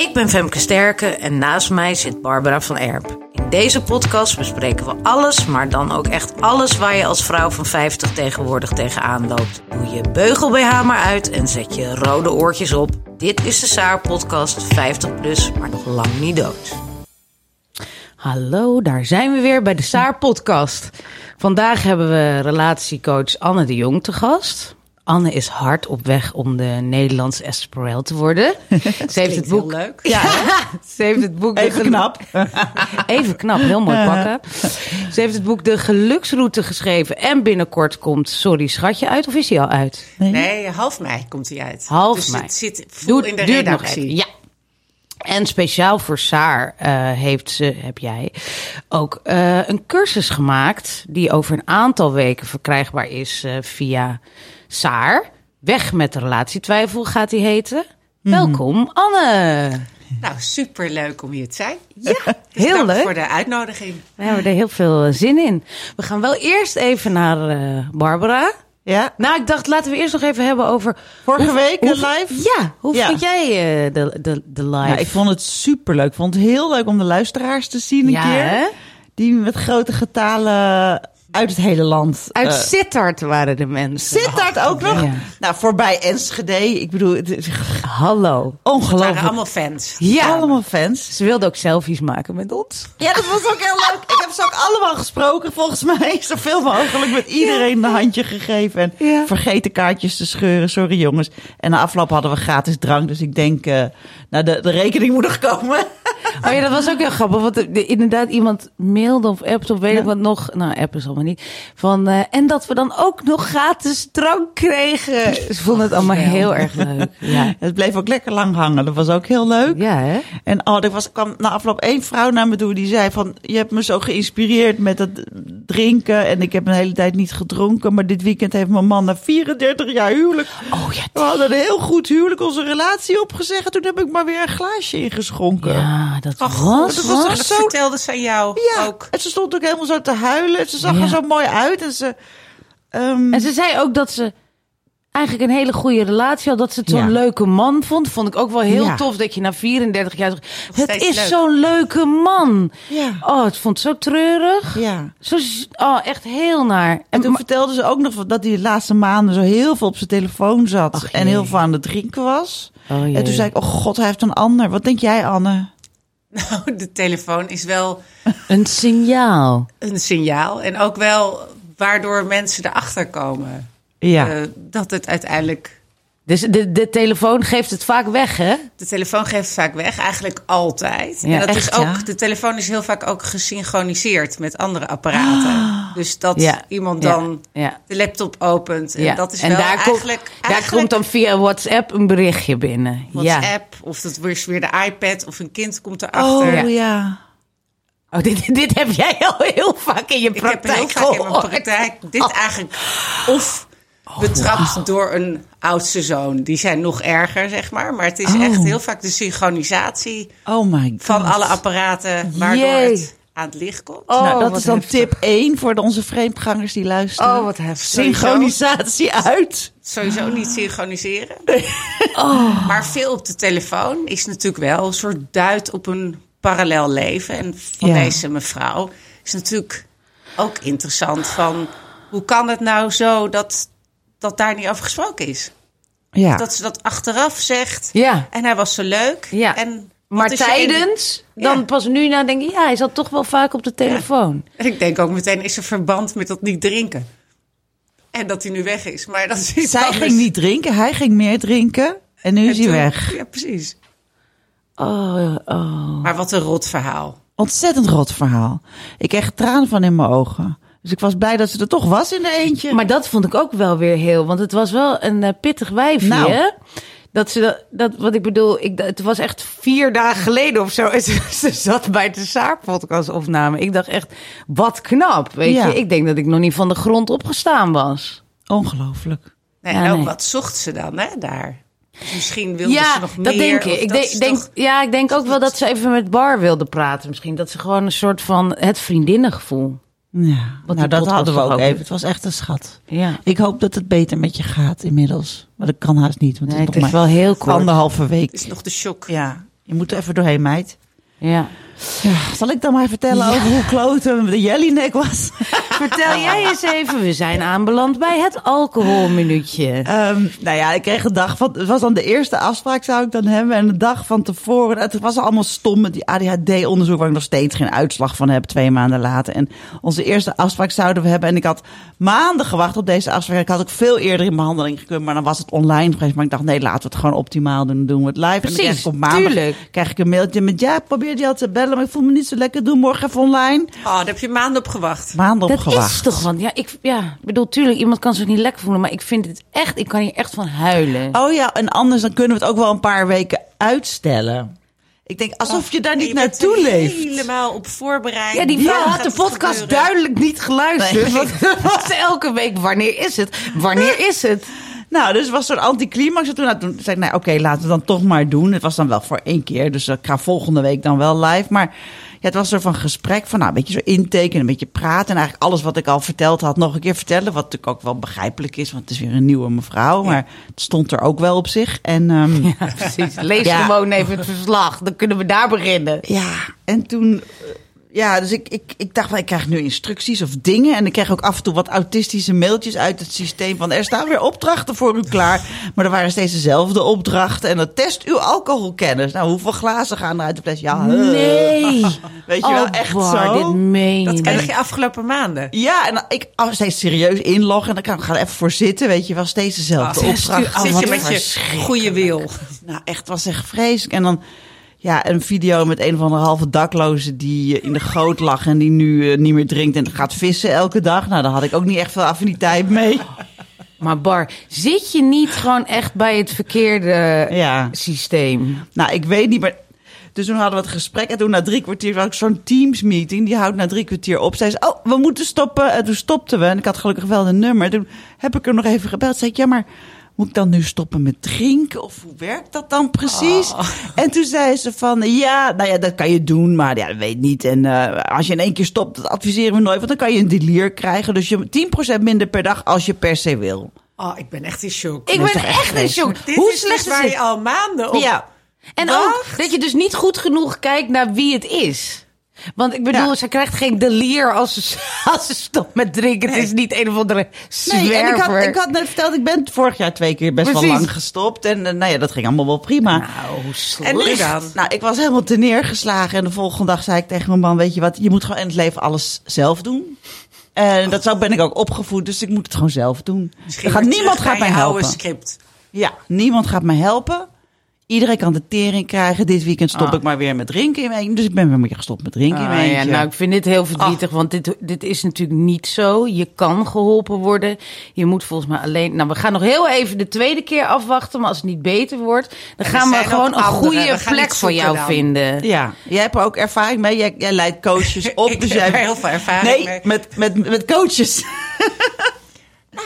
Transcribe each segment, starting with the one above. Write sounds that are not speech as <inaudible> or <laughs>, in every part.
Ik ben Femke Sterke en naast mij zit Barbara van Erp. In deze podcast bespreken we alles, maar dan ook echt alles waar je als vrouw van 50 tegenwoordig tegenaan loopt. Doe je beugel BH maar uit en zet je rode oortjes op. Dit is de Saar podcast 50 plus, maar nog lang niet dood. Hallo, daar zijn we weer bij de Saar podcast. Vandaag hebben we relatiecoach Anne de Jong te gast. Anne is hard op weg om de Nederlandse Esther Perel te worden. <laughs> Ze heeft het boek. Heel leuk. Ja, <laughs> ze heeft het boek. de Even knap. <laughs> Even knap, heel mooi pakken. Ze heeft het boek De Geluksroute geschreven. En binnenkort komt Sorry Schatje uit. Of is hij al uit? Nee, half mei komt hij uit. Half dus mei. het zit in de duurt nog. Ja. En speciaal voor Saar eh, heeft ze, heb jij ook eh, een cursus gemaakt die over een aantal weken verkrijgbaar is eh, via Saar. Weg met de relatietwijfel gaat die heten. Mhm. Welkom Anne. Nou, super leuk om hier te zijn. <laughs> Ja, Dus heel dank leuk. voor de uitnodiging. We hebben er heel veel eh, zin in. We gaan wel eerst even naar eh, Barbara. Ja, Nou, ik dacht, laten we eerst nog even hebben over... vorige hoe- week hoe- live. Ja, hoe Ja. vond jij eh, de, de, de live? Ja, ik vond het superleuk. Ik vond het heel leuk om de luisteraars te zien een Ja, keer. hè? Die met grote getalen uit het hele land. Uit eh, Sittard waren de mensen. Sittard ook nog. Ja. Nou, voorbij Enschede. Ik bedoel, het is Hallo. Het waren ongelooflijk. allemaal fans. Ja. Allemaal fans. Ze wilden ook selfies maken met ons. Ja, dat was ook heel leuk. Ik heb ze ook allemaal gesproken, volgens mij. Zoveel mogelijk met iedereen een handje gegeven. En vergeten kaartjes te scheuren. Sorry jongens. En na afloop hadden we gratis drank. Dus ik denk, eh, nou, de, de rekening moet nog komen. Oh ja, dat was ook heel grappig. Want er- inderdaad, iemand mailde of appte of weet ik wat nog. Nou, app is allemaal niet. Van, eh, en dat we dan ook nog gratis drank kregen. Ze vonden het allemaal heel erg leuk. Ja, <laughs> Het bleef ook lekker lang hangen. Dat was ook heel leuk. ja hè? En oh, er was, kwam na afloop één vrouw naar me toe die zei van... je hebt me zo geïnspireerd met het drinken... en ik heb een hele tijd niet gedronken... maar dit weekend heeft mijn man na 34 jaar huwelijk... Oh ja, we hadden een heel goed huwelijk onze relatie opgezegd... en toen heb ik maar weer een glaasje ingeschonken. ja dat Oh, was... God, dat was En toch dat zo- vertelde ze aan jou Ja, ook. en ze stond ook helemaal zo te huilen. Ze zag Ja. er zo mooi uit. En ze... ehm, En ze zei ook dat ze eigenlijk een hele goede relatie had. Dat ze het zo'n Ja. leuke man vond. Vond ik ook wel heel Ja. tof dat je na 34 jaar zegt... Het is leuk. zo'n leuke man. Ja. Oh, het vond zo treurig. ja. Zo, oh, echt heel naar. En En toen vertelde ze ook nog dat hij de laatste maanden zo heel veel op zijn telefoon zat. Ach, en heel veel aan het drinken was. Oh, en toen zei ik, oh god, hij heeft een ander. Wat denk jij, Anne? <laughs> Nou, de telefoon is wel Een signaal. een signaal. En ook wel waardoor mensen erachter komen. Ja. eh, dat het uiteindelijk... Dus de, de telefoon geeft het vaak weg, hè? De telefoon geeft het vaak weg, eigenlijk altijd. Ja, en dat echt, is ook, ja? de telefoon is heel vaak ook gesynchroniseerd met andere apparaten. Dus dat. Ja, iemand dan ja. de laptop opent. En Ja. dat is en wel daar, eigenlijk, komt, daar eigenlijk komt dan via WhatsApp een berichtje binnen. Ja. WhatsApp. Of dat is weer de iPad of een kind komt erachter. Oh ja. Oh, dit, <laughs> dit heb jij al heel vaak in je Ik heb praktijk heel vaak in mijn praktijk dit eigenlijk of betrapt door een oudste zoon. Die zijn nog erger, zeg maar. Maar het is Oh. echt heel vaak de synchronisatie Oh my god. van alle apparaten waardoor Jee. het aan het licht komt. Oh, nou, dat is dan heftig. tip 1 voor de, onze vreemdgangers die luisteren. Oh, wat heftig. Synchronisatie uit. Sowieso niet synchroniseren. <laughs> Oh. Maar veel op de telefoon is natuurlijk wel een soort duid op een parallel leven. En van Ja. deze mevrouw is natuurlijk ook interessant van... hoe kan het nou zo dat, dat daar niet over gesproken is? Ja. Dat ze dat achteraf zegt. Ja. En hij was zo leuk. Ja. En Maar tijdens, dan Ja. pas nu na denk ik, ja, hij zat toch wel vaak op de telefoon. En <laughs> ik denk ook meteen, is er verband met dat niet drinken? En dat hij nu weg is. Maar dat is iets Zij anders. ging niet drinken, hij ging meer drinken. En nu En is hij toen- weg. Ja, precies. Oh, oh. Maar wat een rot verhaal. Ontzettend rot verhaal. Ik kreeg tranen van in mijn ogen. Dus ik was blij dat ze er toch was in de eentje. Maar dat vond ik ook wel weer heel, want het was wel een eh, pittig wijfje. Nou. Dat ze dat, dat, wat ik bedoel, ik, het was echt vier dagen geleden of zo. En <laughs> ze, ze zat bij de Saar-podcast opname. Ik dacht echt, wat knap. Weet Ja. je, ik denk dat ik nog niet van de grond opgestaan was. Ongelooflijk. Nee, Ja, en ook nee. wat zocht ze dan, hè, daar? Misschien wilde ja, ze nog meer. dat denk ik. Ik dat denk, is denk, toch- ja, ik denk ook wel dat ze even met Bar wilde praten. Misschien dat ze gewoon een soort van het vriendinnengevoel. Ja, Wat nou dat hadden we ook even. is. Het was echt een schat. Ja, Ik hoop dat het beter met je gaat inmiddels. Maar dat kan haast niet, want nee, het het is is nog wel heel kort. anderhalve week. is nog de shock. Ja, je moet er even doorheen, meid. Ja. Ja, zal ik dan maar vertellen over hoe kloten de jellyneck was? <laughs> Vertel jij eens even, we zijn aanbeland bij het alcoholminuutje. Ehm, nou ja, ik kreeg een dag van. Het was dan de eerste afspraak, zou ik dan hebben. En de dag van tevoren. Het was allemaal stom met die ADHD-onderzoek. Waar ik nog steeds geen uitslag van heb, twee maanden later. En onze eerste afspraak zouden we hebben. En ik had maanden gewacht op deze afspraak. Ik had ook veel eerder in behandeling gekund. Maar dan was het online geweest. Maar ik dacht, nee, laten we het gewoon optimaal doen. Dan doen we het live. en dan krijg ik op maandag tuurlijk. krijg ik een mailtje met. Ja, ik probeerde je al te bellen. Maar ik voel me niet zo lekker. Doe morgen even online. Oh, daar heb je maanden op gewacht. Maanden op Dat gewacht. is toch, want ja, ik ja, ik bedoel, tuurlijk, iemand kan zich niet lekker voelen, maar ik vind het echt, ik kan hier echt van huilen. Oh ja, en anders dan kunnen we het ook wel een paar weken uitstellen. Ik denk, alsof je daar niet je naartoe leeft. helemaal op voorbereid. Ja, die Wat vrouw had de podcast gebeuren? duidelijk niet geluisterd. Nee. Want het was elke week, wanneer is het? Wanneer is het? Nou, dus het was zo'n anticlimax. En toen, nou, toen zei ik, nou oké, laten we dan toch maar doen. Het was dan wel voor één keer, dus ik ga volgende week dan wel live. Maar het was soort van gesprek van, nou, een beetje zo intekenen, een beetje praten. En eigenlijk alles wat ik al verteld had, nog een keer vertellen. Wat natuurlijk ook wel begrijpelijk is, want het is weer een nieuwe mevrouw. Maar het stond er ook wel op zich. En ehm, <laughs> Ja, precies. Lees Ja. gewoon even het verslag, dan kunnen we daar beginnen. Ja, en toen. Ja, dus ik, ik, ik dacht, wel, ik krijg nu instructies of dingen. En ik kreeg ook af en toe wat autistische mailtjes uit het systeem. Van er staan weer opdrachten voor u klaar. Maar er waren steeds dezelfde opdrachten. En dat test uw alcoholkennis. Nou, hoeveel glazen gaan er uit de fles? Ja. Nee. <laughs> Weet je wel, Oh, echt zo. dit meen Dat je krijg je afgelopen maanden. Ja, en dan, ik oh, steeds serieus inloggen. En dan kan ik ga er even voor zitten. Weet je wel, steeds dezelfde Ah, opdracht. Zit wat je met je verschrikkelijk. goede wil. Nou, echt was echt vreselijk. En dan ja, een video met een van de halve daklozen die eh, in de goot lag en die nu eh, niet meer drinkt en gaat vissen elke dag. Nou, daar had ik ook niet echt veel affiniteit mee. <laughs> Maar Bar, zit je niet gewoon echt bij het verkeerde Ja. systeem? Nou, ik weet niet, maar. Dus toen hadden we het gesprek en toen na drie kwartier was ik zo'n Teams meeting. Die houdt na drie kwartier op. Zei ze, oh, we moeten stoppen. En toen stopten we. En ik had gelukkig wel de nummer. Toen heb ik er nog even gebeld. Zei ik, ja, maar moet ik dan nu stoppen met drinken? Of hoe werkt dat dan precies? En toen zei ze van, ja, nou ja, dat kan je doen. Maar ja, dat weet niet. En eh, als je in één keer stopt, dat adviseren we nooit. Want dan kan je een delier krijgen. Dus je 10% minder per dag als je per se wil. Oh, ik ben echt in shock. Ik ben echt echt in shock. Dit Hoe is slecht dus is waar het? je al maanden op... Ja. En Wacht. ook dat je dus niet goed genoeg kijkt naar wie het is. Want ik bedoel, Ja. ze krijgt geen delier als ze, <laughs> als ze stopt met drinken. Het is niet een of andere zwerver. Nee, en ik had, ik had net verteld, ik ben vorig jaar twee keer best Precies. wel lang gestopt. En eh, nou ja, dat ging allemaal wel prima. Nou, slecht. dan? Nou, ik was helemaal te neergeslagen. En de volgende dag zei ik tegen mijn man, weet je wat, je moet gewoon in het leven alles zelf doen. En dat zo ben ik ook opgevoed, dus ik moet het gewoon zelf doen. Misschien gaat, niemand gaat mij je oude helpen. script. Ja, niemand gaat mij helpen. Iedereen kan de tering krijgen. Dit weekend stop Ah. ik maar weer met drinken in mijn eentje. Dus ik ben weer meer gestopt met drinken in Ah, mijn ja, eentje. nou, ik vind dit heel verdrietig, want dit, dit is natuurlijk niet zo. Je kan geholpen worden. Je moet volgens mij alleen... Nou, we gaan nog heel even de tweede keer afwachten, maar als het niet beter wordt... dan En gaan we gewoon een goede plek voor jou dan. vinden. Ja, jij hebt er ook ervaring mee. Jij, jij leidt coaches <laughs> op. Ik dus heb jij... er heel veel ervaring nee, mee. met, met, met coaches. <laughs>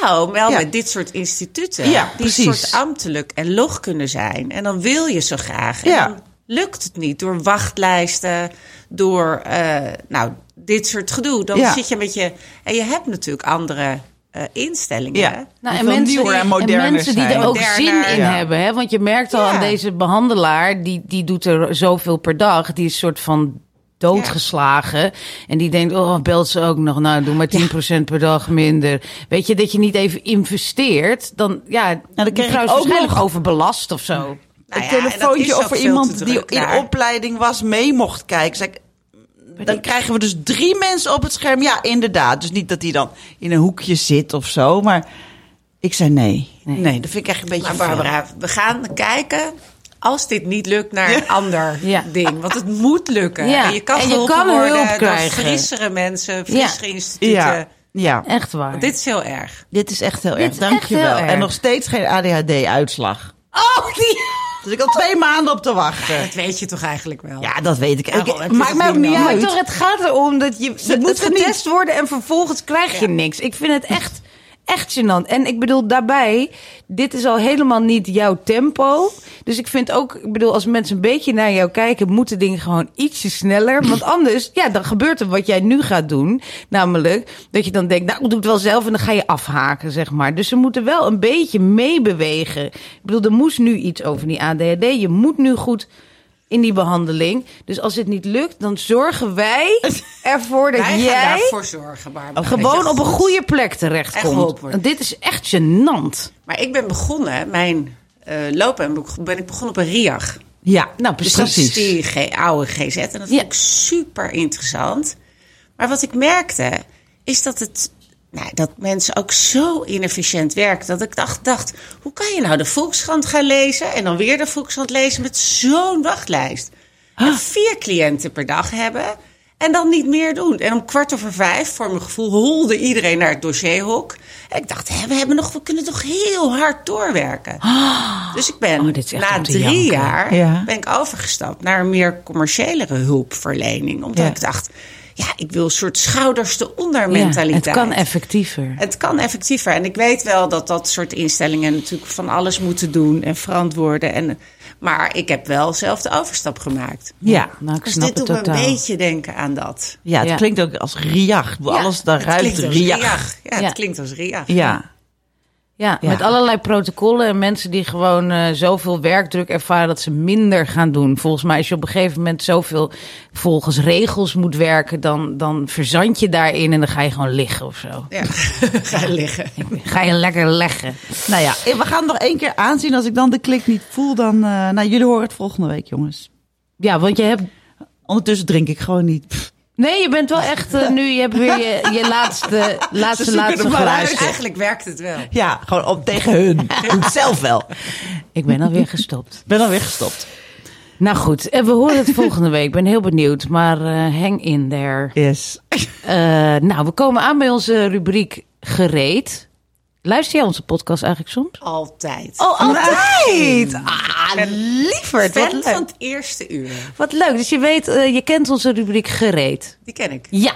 Nou, wel Ja. met dit soort instituten. Ja, die precies. soort ambtelijk en log kunnen zijn. En dan wil je zo graag. En Ja. dan lukt het niet door wachtlijsten, door eh, nou, dit soort gedoe. Dan Ja. zit je met je... En je hebt natuurlijk andere eh, instellingen. Ja. Nou, Die en veel mensen, nieuwer en mensen die zijn. er ook Moderner, zin in ja. hebben. Hè? Want je merkt al Ja. aan deze behandelaar, die, die doet er zoveel per dag. Die is een soort van doodgeslagen. En die denkt, oh, belt ze ook nog. Nou, doe maar 10% per dag minder. Weet je, dat je niet even investeert. Dan, ja, dan die kreeg vrouw ik is ook nog- overbelast of zo. Nou een telefoontje over iemand die in opleiding was mee mocht kijken. Zeg, ik, dan krijgen we dus drie mensen op het scherm. Ja, inderdaad. Dus niet dat hij dan in een hoekje zit of zo. Maar ik zei nee. Nee, dat vind ik echt een beetje Maar. Barbara, we gaan kijken... Als dit niet lukt naar een ander <laughs> Ja. ding. Want het moet lukken. Ja. En je kan, En je kan worden hulp door krijgen. frissere mensen, frissere instituten. Ja. Ja, Echt waar. Dit is heel erg. dit is echt heel Dit erg. is Dank echt je wel. heel erg. En nog steeds geen ADHD-uitslag. Oh, die... Dus ik al twee maanden op te wachten. Dat weet je toch eigenlijk wel? Ja, dat weet ik. Daarom, Ik- Maakt mij ook niet. Maar toch, het gaat erom dat je... Het moet getest worden en vervolgens krijg je niks. Ik vind het echt, echt gênant. En ik bedoel, daarbij, dit is al helemaal niet jouw tempo. Dus ik vind ook, ik bedoel, als mensen een beetje naar jou kijken... moeten dingen gewoon ietsje sneller. Want <laughs> anders, ja, dan gebeurt er wat jij nu gaat doen. Namelijk, dat je dan denkt, nou, ik doe het wel zelf... en dan ga je afhaken, zeg maar. Dus ze moeten wel een beetje meebewegen. Ik bedoel, er moest nu iets over die ADHD. Je moet nu goed in die behandeling. Dus als het niet lukt, dan zorgen wij <laughs> ervoor dat Wij jij daarvoor zorgen, Barbara. Dat gewoon op een goed- goede plek Echt terechtkomt. Want dit is echt gênant. Maar ik ben begonnen, mijn eh lopen ben ik begonnen op een RIAG. Ja, Nou, Dus precies. dat is die G- oude GZ. En dat Ja. vond ik super interessant. Maar wat ik merkte, is dat het... Nou, dat mensen ook zo inefficiënt werken. Dat ik dacht, dacht, hoe kan je nou de Volkskrant gaan lezen... en dan weer de Volkskrant lezen met zo'n wachtlijst? En vier cliënten per dag hebben en dan niet meer doen. En om kwart over vijf, voor mijn gevoel, holde iedereen naar het dossierhok. En ik dacht, hè, we, hebben nog, we kunnen toch heel hard doorwerken. Dus ik ben Oh, na drie jaar Ja. ben ik overgestapt naar een meer commerciëlere hulpverlening. Omdat Ja. ik dacht, ja, ik wil een soort schouders eronder Ja, mentaliteit. het kan effectiever. Het kan effectiever. En ik weet wel dat dat soort instellingen natuurlijk van alles moeten doen en verantwoorden. En, maar ik heb wel zelf de overstap gemaakt. ja. Nou, ik Dus snap dit het doet me een beetje denken aan dat. ja het Ja. klinkt ook als riach. Alles daar het ruikt klinkt als riach. riach. Ja, Ja. het klinkt als riach. Ja. Ja, Ja. met allerlei protocollen en mensen die gewoon eh, zoveel werkdruk ervaren dat ze minder gaan doen. Volgens mij als je op een gegeven moment zoveel volgens regels moet werken, dan, dan verzand je daarin en dan ga je gewoon liggen of zo. Ja, <laughs> ga liggen. Ga je lekker leggen. Nou ja, we gaan het nog één keer aanzien. Als ik dan de klik niet voel, dan... eh nou, jullie horen het volgende week, jongens. Ja, want je hebt Ondertussen drink ik gewoon niet. Nee, je bent wel echt eh, nu. Je hebt weer je, je laatste, <laughs> laatste, laatste er uit. Eigenlijk werkt het wel. Ja, gewoon op tegen hun. Ik doe het zelf wel. Ik ben alweer gestopt. Ik ben alweer gestopt. Nou goed, en we horen het volgende week. Ik ben heel benieuwd, maar eh, hang in there. Yes. Eh, nou, we komen aan bij onze rubriek gereed. Luister jij onze podcast eigenlijk soms? Altijd. Oh, altijd! Ah, lieverd. Wat Fan leuk. van het eerste uur. Wat leuk. Dus je weet, eh, je kent onze rubriek gereed. Die ken ik. Ja.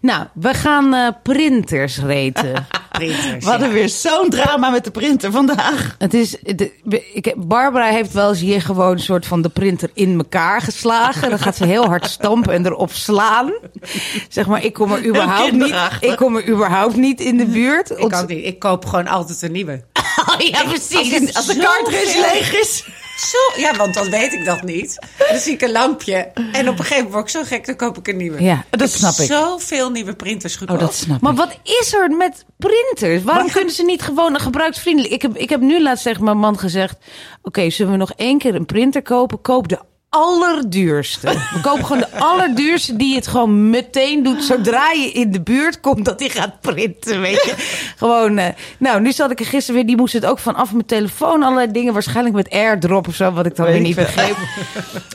Nou, we gaan eh, printers reten. <laughs> Printers. We hadden weer zo'n drama met de printer vandaag. Het is, de, ik, Barbara heeft wel eens hier gewoon een soort van de printer in elkaar geslagen. Dan gaat ze heel hard stampen en erop slaan. Zeg maar, ik kom er überhaupt niet, ik kom er überhaupt niet in de buurt. Ik ook niet. Ik koop gewoon altijd een nieuwe. Oh, <laughs> ja, precies. Als de Zo cartridge veel. leeg is. Zo, ja, want dan weet ik dat niet. Dan zie ik een lampje. En op een gegeven moment word ik zo gek, dan koop ik een nieuwe. Ja, dat snap ik. Zoveel nieuwe printers gekocht. Oh, dat snap Maar ik. wat is er met printers? Waarom kunnen ze niet gewoon gebruiksvriendelijk? Ik heb, ik heb nu laatst tegen mijn man gezegd: Oké, zullen we nog één keer een printer kopen? Koop de allerduurste. We kopen gewoon de allerduurste die het gewoon meteen doet zodra je in de buurt komt dat hij gaat printen, weet je. Gewoon, eh, nou, nu zat ik er gisteren weer, die moest het ook vanaf mijn telefoon allerlei dingen, waarschijnlijk met airdrop of zo, wat ik dan Weet weer niet begreep.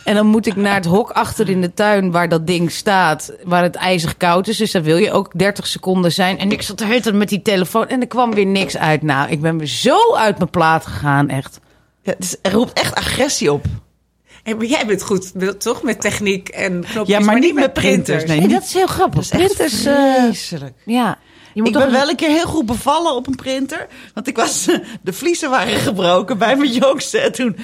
En dan moet ik naar het hok achter in de tuin waar dat ding staat, waar het ijzig koud is. Dus daar wil je ook 30 seconden zijn. En ik zat de hele tijd met die telefoon en er kwam weer niks uit. Nou, ik ben weer zo uit mijn plaat gegaan, echt. Ja, het is- er roept echt agressie op. Hey, maar jij bent goed, toch? Met techniek en knopjes. Ja, maar niet met printers. Nee, niet- dat is heel grappig. Dat is echt Printers, eh, vreselijk. ja. Je moet Ik toch ben wel een keer heel goed bevallen op een printer. Want ik was, <laughs> de vliezen waren gebroken bij mijn. En toen,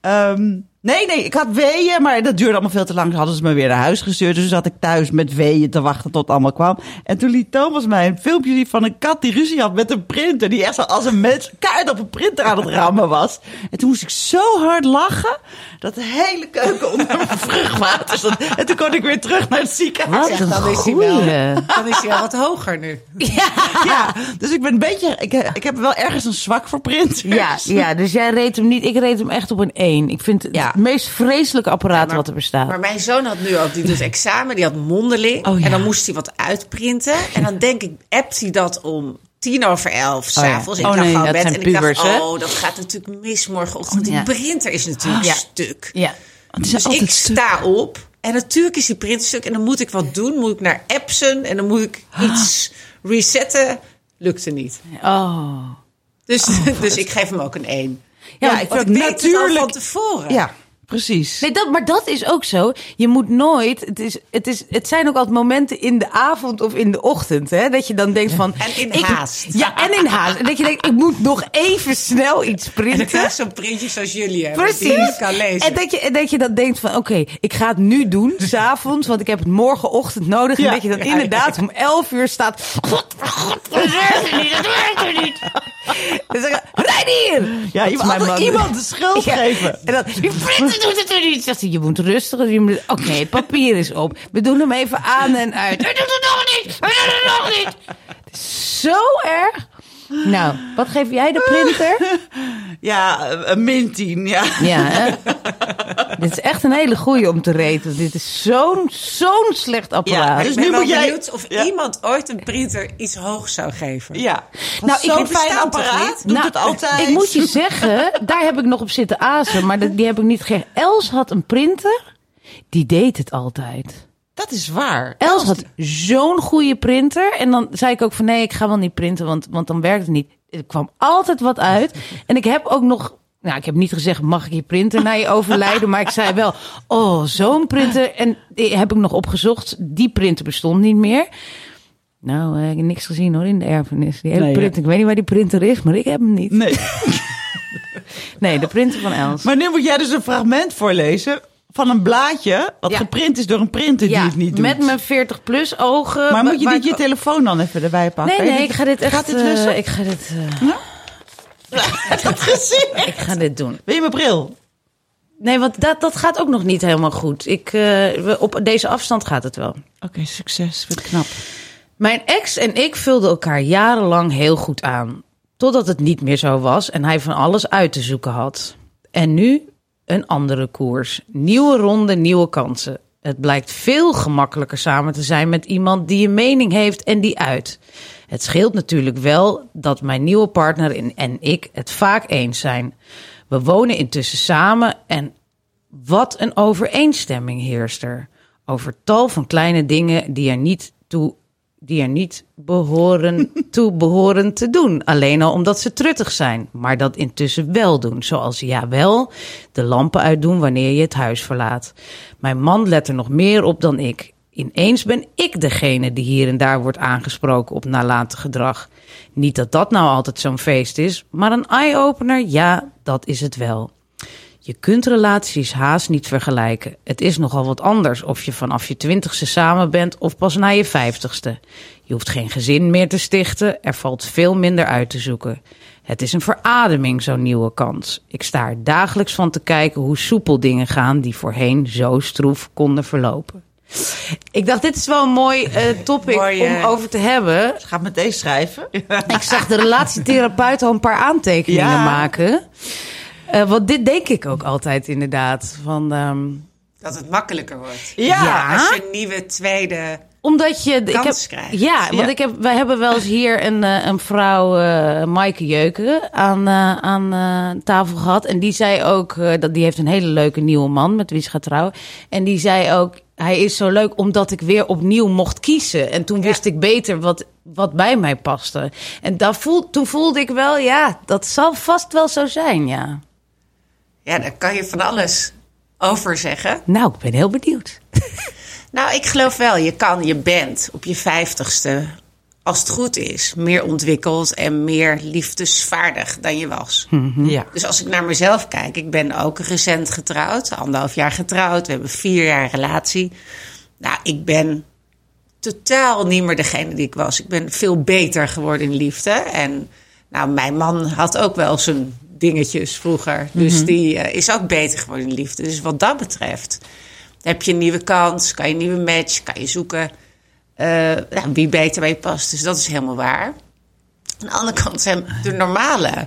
ehm, nee, nee, ik had weeën, maar dat duurde allemaal veel te lang. Toen hadden ze me weer naar huis gestuurd. Dus zat ik thuis met weeën te wachten tot het allemaal kwam. En toen liet Thomas mij een filmpje zien van een kat die ruzie had met een printer. Die echt zo als een mens kaart op een printer aan het rammen was. En toen moest ik zo hard lachen, dat de hele keuken onder mijn <laughs> vruchtwater stond. En toen kon ik weer terug naar het ziekenhuis. Wat Ja, een dan is hij wel. Dan is hij al wat hoger nu. <laughs> Ja, dus ik ben een beetje. Ik, ik heb wel ergens een zwak voor printers. Ja, ja, dus jij reed hem niet. Ik reed hem echt op een 1. Ik vind Ja. Het meest vreselijke apparaat maar- wat er bestaat. Maar mijn zoon had nu ook, die doet <laughs> examen, die had mondeling. Oh, ja. En dan moest hij wat uitprinten. En dan denk ik, appt hij dat om tien over elf s'avonds. Oh, Ik lag nee, al dat bed en ik dacht, oh, dat gaat natuurlijk mis morgenochtend. Ja. Die printer is natuurlijk Ja. stuk. ja. Is Dus ik stuk. sta op en natuurlijk is die printer stuk. En dan moet ik wat doen. Moet ik naar Epson en dan moet ik iets resetten lukte niet. Oh. Dus, <laughs> dus ik geef hem ook een 1. Ja, Ja, ik ik al natuurlijk... van tevoren. Ja, precies. Nee, dat, maar dat is ook zo. Je moet nooit. Het, is, het, is, het zijn ook altijd momenten in de avond of in de ochtend. Hè, dat je dan denkt van. En in ik- haast. Ja, en in haast. En dat je denkt, ik moet nog even snel iets printen. je zo'n printje zoals jullie hebben. Je Precies. kan lezen. En dat je, en dat je dan denkt van, oké, ik ga het nu doen, s'avonds, want ik heb het morgenochtend nodig. Ja. En dat je dan inderdaad om 11 uur staat. God, God, dat werkt niet, dat werkt niet. Dan zeg rijd hier! Ja, je man. iemand de schuld Ja. geven. En dan, je doet het er niet. Zegt hij, je moet rustig. je moet- Oké, het <laughs> papier is op. We doen hem even aan en uit. Hij doet het nog niet. Hij doet het nog niet. Het is zo erg. Nou, wat geef jij de printer? <laughs> Ja, een min 10, ja. Ja, hè? <laughs> Dit is echt een hele goeie om te reten. Dit is zo'n zo'n slecht apparaat. Ja, ik dus ben nu wel moet jij- benieuwd of Ja. iemand ooit een printer iets hoogs zou geven. Ja. Nou, ik Zo'n heb fijn apparaat doet Nou, het altijd. Ik moet je zeggen, daar heb ik nog op zitten azen. Maar die heb ik niet gegeven. Els had een printer. Die deed het altijd. Dat is waar. Els had zo'n goede printer. En dan zei ik ook van nee, ik ga wel niet printen, want, want dan werkt het niet. Er kwam altijd wat uit. <laughs> En ik heb ook nog... Nou, ik heb niet gezegd, mag ik je printer na je overlijden? Maar ik zei wel, oh, zo'n printer. En die heb ik nog opgezocht. Die printer bestond niet meer. Nou, eh, ik heb niks gezien hoor in de erfenis. Die hele Nee, printer, ik weet niet waar die printer is, maar ik heb hem niet. Nee. <laughs> Nee, de printer van Els. Maar nu moet jij dus een fragment voorlezen van een blaadje... wat Ja. geprint is door een printer die ja, het niet doet. met mijn 40 plus ogen. maar moet je dit je telefoon dan even erbij pakken? Nee, nee, ik ga dit echt... Gaat dit eh, lussen? ik ga dit... eh, Gezien? <laughs> ik ga dit doen. Wil je mijn bril? Nee, want dat, dat gaat ook nog niet helemaal goed. Ik, eh, we- op deze afstand gaat het wel. Oké, succes. Ik knap. Mijn ex en ik vulden elkaar jarenlang heel goed aan. Totdat het niet meer zo was en hij van alles uit te zoeken had. En nu een andere koers. Nieuwe ronde, nieuwe kansen. Het blijkt veel gemakkelijker samen te zijn met iemand die een mening heeft en die uit. Het scheelt natuurlijk wel dat mijn nieuwe partner en- ik het vaak eens zijn. We wonen intussen samen en wat een overeenstemming heerst er. Over tal van kleine dingen die er niet toe die er niet behoren, <laughs> toe behoren te doen. Alleen al omdat ze truttig zijn, maar dat intussen wel doen. Zoals ja wel de lampen uitdoen wanneer je het huis verlaat. Mijn man let er nog meer op dan ik. Ineens ben ik degene die hier en daar wordt aangesproken op nalatig gedrag. Niet dat dat nou altijd zo'n feest is, maar een eye-opener, ja, dat is het wel. Je kunt relaties haast niet vergelijken. Het is nogal wat anders of je vanaf je twintigste samen bent of pas na je vijftigste. Je hoeft geen gezin meer te stichten, er valt veel minder uit te zoeken. Het is een verademing, zo'n nieuwe kans. Ik sta er dagelijks van te kijken hoe soepel dingen gaan die voorheen zo stroef konden verlopen. Ik dacht, dit is wel een mooi eh, <laughs> topic Mooi, eh, om over te hebben. Ga meteen schrijven. Ik zag de relatietherapeut al een paar aantekeningen Ja. maken. Eh, want dit denk ik ook altijd inderdaad. Van, ehm, Dat het makkelijker wordt. Ja. Ja. Als je een nieuwe tweede... omdat je... Ik Kans heb, krijgt. Ja, want Ja. Ik heb, wij hebben wel eens hier een, eh, een vrouw, eh Maaike Jeuken, aan, aan tafel gehad. En die zei ook, dat die heeft een hele leuke nieuwe man met wie ze gaat trouwen. En die zei ook, hij is zo leuk omdat ik weer opnieuw mocht kiezen. En toen wist ik beter wat, wat bij mij paste. En daar voel, toen voelde ik wel, ja, dat zal vast wel zo zijn, ja. Ja, daar kan je van alles over zeggen. Nou, ik ben heel benieuwd. <laughs> Nou, ik geloof wel, je kan, je bent op je vijftigste, als het goed is, meer ontwikkeld en meer liefdesvaardig dan je was. Ja. Dus als ik naar mezelf kijk, ik ben ook recent getrouwd, anderhalf jaar getrouwd, we hebben vier jaar relatie. Nou, ik ben totaal niet meer degene die ik was. Ik ben veel beter geworden in liefde. En nou, mijn man had ook wel zijn dingetjes vroeger. Dus die eh, is ook beter geworden in liefde. Dus wat dat betreft heb je een nieuwe kans, kan je een nieuwe match, kan je zoeken nou, wie beter bij je past. Dus dat is helemaal waar. Aan de andere kant zijn de normale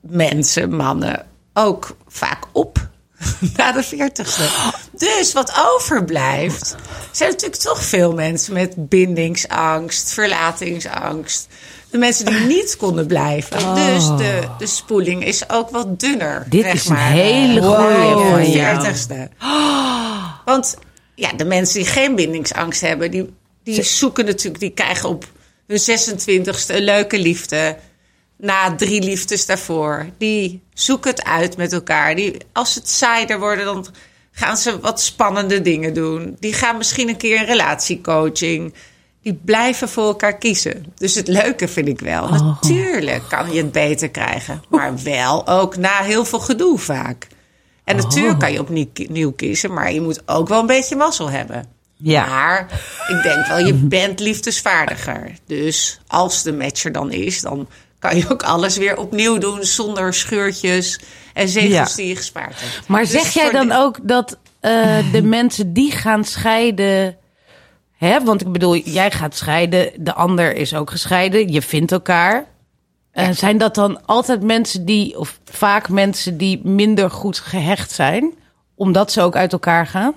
mensen, mannen, ook vaak op <laughs> na de veertigste. Dus wat overblijft, zijn natuurlijk toch veel mensen met bindingsangst, verlatingsangst. De mensen die niet konden blijven. Dus de, de spoeling is ook wat dunner. Dit zeg is een hele goeie voor van je jou. 40ste. Want ja, de mensen die geen bindingsangst hebben, die Die zoeken natuurlijk, die krijgen op hun 26e een leuke liefde. Na drie liefdes daarvoor. Die zoeken het uit met elkaar. Die, als het saaier worden, dan gaan ze wat spannende dingen doen. Die gaan misschien een keer een relatiecoaching. Die blijven voor elkaar kiezen. Dus het leuke vind ik wel. Natuurlijk kan je het beter krijgen. Maar wel ook na heel veel gedoe vaak. En natuurlijk kan je opnieuw kiezen. Maar je moet ook wel een beetje mazzel hebben. Ja. Maar ik denk wel, je bent liefdesvaardiger. Dus als de match er dan is, dan kan je ook alles weer opnieuw doen zonder scheurtjes en zegels Ja. die je gespaard hebt. Maar Dus zeg jij dan de- ook dat eh, de <clears throat> mensen die gaan scheiden. Hè? Want ik bedoel, jij gaat scheiden, de ander is ook gescheiden, je vindt elkaar. Eh, zijn dat dan altijd mensen die, of vaak mensen die minder goed gehecht zijn, omdat ze ook uit elkaar gaan?